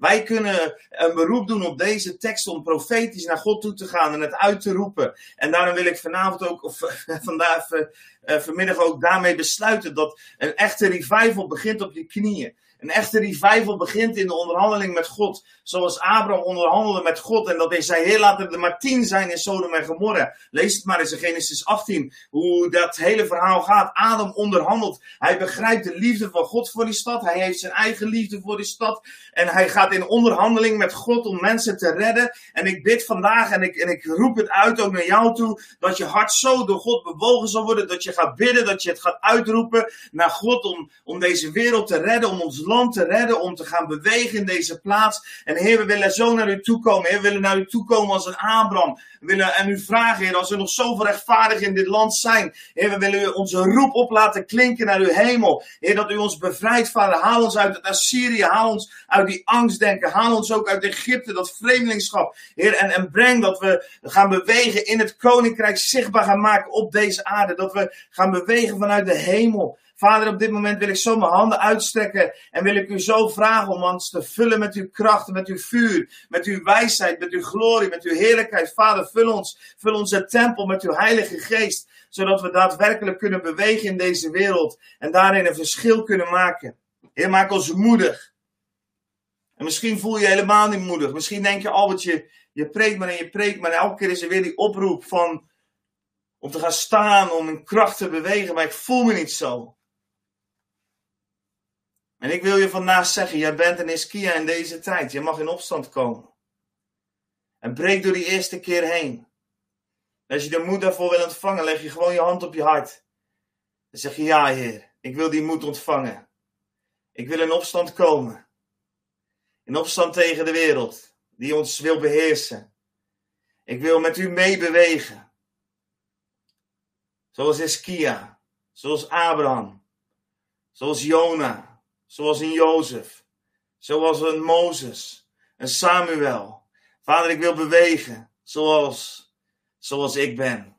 A: Wij kunnen een beroep doen op deze tekst om profetisch naar God toe te gaan en het uit te roepen. En daarom wil ik vanavond ook, of vandaag, uh, vanmiddag ook daarmee besluiten dat een echte revival begint op je knieën. Een echte revival begint in de onderhandeling met God. Zoals Abraham onderhandelde met God. En dat hij zei, heer laten er maar tien zijn in Sodom en Gomorra. Lees het maar eens in Genesis 18. Hoe dat hele verhaal gaat. Adam onderhandelt. Hij begrijpt de liefde van God voor die stad. Hij heeft zijn eigen liefde voor die stad. En hij gaat in onderhandeling met God om mensen te redden. En ik bid vandaag en ik, en ik roep het uit ook naar jou toe. Dat je hart zo door God bewogen zal worden. Dat je gaat bidden. Dat je het gaat uitroepen naar God om, om deze wereld te redden. Om ons land te redden, om te gaan bewegen in deze plaats. En Heer, we willen zo naar u toe komen. Heer, we willen naar u toe komen als een Abraham. We willen en u vragen, Heer, als er nog zoveel rechtvaardig in dit land zijn. Heer, we willen u onze roep op laten klinken naar uw hemel. Heer, dat u ons bevrijdt, Vader. Haal ons uit het Assyrië. Haal ons uit die angstdenken. Haal ons ook uit Egypte, dat vreemdelingschap. Heer, en, en breng dat we gaan bewegen in het koninkrijk zichtbaar gaan maken op deze aarde. Dat we gaan bewegen vanuit de hemel. Vader, op dit moment wil ik zo mijn handen uitstrekken en wil ik u zo vragen om ons te vullen met uw kracht, met uw vuur, met uw wijsheid, met uw glorie, met uw heerlijkheid. Vader, vul ons, vul onze tempel met uw Heilige Geest, zodat we daadwerkelijk kunnen bewegen in deze wereld en daarin een verschil kunnen maken. Heer, maak ons moedig. En misschien voel je je helemaal niet moedig. Misschien denk je, Albert, je, je preekt maar en je preekt maar. Elke keer is er weer die oproep van, om te gaan staan, om in kracht te bewegen. Maar ik voel me niet zo. En ik wil je vandaag zeggen, jij bent een Iskia in deze tijd. Je mag in opstand komen. En breek door die eerste keer heen. als je de moed daarvoor wil ontvangen, leg je gewoon je hand op je hart. Dan zeg je, ja Heer, ik wil die moed ontvangen. Ik wil in opstand komen. In opstand tegen de wereld, die ons wil beheersen. Ik wil met u meebewegen. Zoals Iskia, zoals Abraham, zoals Jona, Zoals een Jozef. Zoals een Mozes. Een Samuel. Vader, ik wil bewegen. Zoals, zoals ik ben.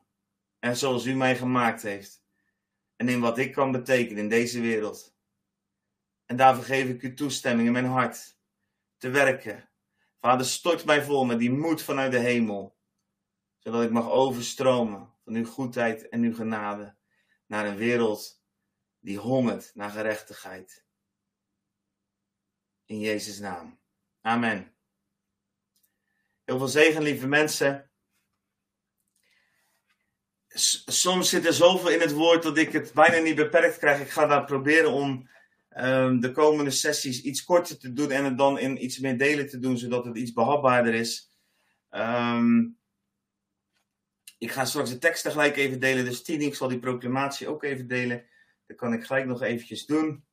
A: En zoals u mij gemaakt heeft. En in wat ik kan betekenen in deze wereld. En daarvoor geef ik u toestemming in mijn hart. Te werken. Vader, stort mij vol met die moed vanuit de hemel. Zodat ik mag overstromen van uw goedheid en uw genade. Naar een wereld die hongert naar gerechtigheid. In Jezus' naam. Amen. Heel veel zegen, lieve mensen. soms zit er zoveel in het woord dat ik het bijna niet beperkt krijg. Ik ga daar proberen om um, de komende sessies iets korter te doen en het dan in iets meer delen te doen, zodat het iets behapbaarder is. Um, ik ga straks de tekst gelijk even delen, dus Tini, ik zal die proclamatie ook even delen. Dat kan ik gelijk nog eventjes doen.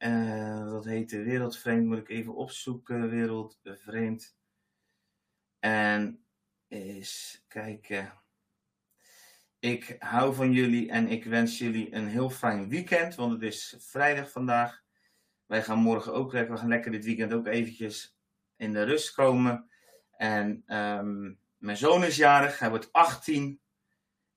A: Uh, dat heette Wereldvreemd, moet ik even opzoeken. Wereldvreemd. En eens kijken. Ik hou van jullie en ik wens jullie een heel fijn weekend, want het is vrijdag vandaag. Wij gaan morgen ook lekker, we gaan lekker dit weekend ook eventjes in de rust komen. En um, mijn zoon is jarig, hij wordt 18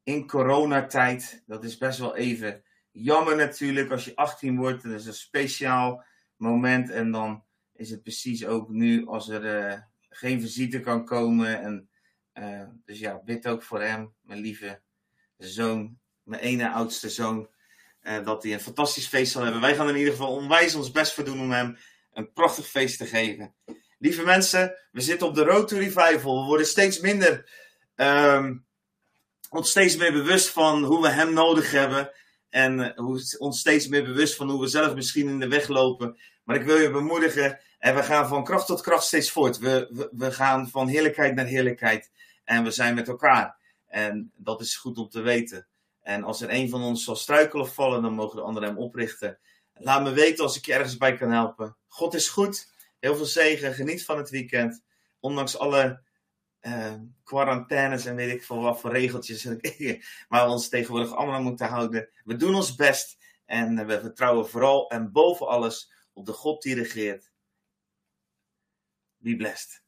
A: in coronatijd. Dat is best wel even Jammer natuurlijk als je 18 wordt. Dat is een speciaal moment. En dan is het precies ook nu als er uh, geen visite kan komen. En, uh, dus ja, bid ook voor hem, mijn lieve zoon, mijn ene oudste zoon. Uh, dat hij een fantastisch feest zal hebben. Wij gaan in ieder geval onwijs ons best voor doen om hem een prachtig feest te geven. Lieve mensen, we zitten op de road to revival. We worden steeds minder, um, ons steeds meer bewust van hoe we hem nodig hebben. En uh, hoe, ons steeds meer bewust van hoe we zelf misschien in de weg lopen. Maar ik wil je bemoedigen. En we gaan van kracht tot kracht steeds voort. We, we, we, gaan van heerlijkheid naar heerlijkheid. En we zijn met elkaar. En dat is goed om te weten. En als er een van ons zal struikelen of vallen, dan mogen de anderen hem oprichten. Laat me weten als ik je ergens bij kan helpen. God is goed. Heel veel zegen. Geniet van het weekend. Ondanks alle uh, quarantaines en weet ik veel wat voor regeltjes. waar we ons tegenwoordig allemaal aan moeten houden. We doen ons best en we vertrouwen vooral en boven alles op de God die regeert. Be blessed.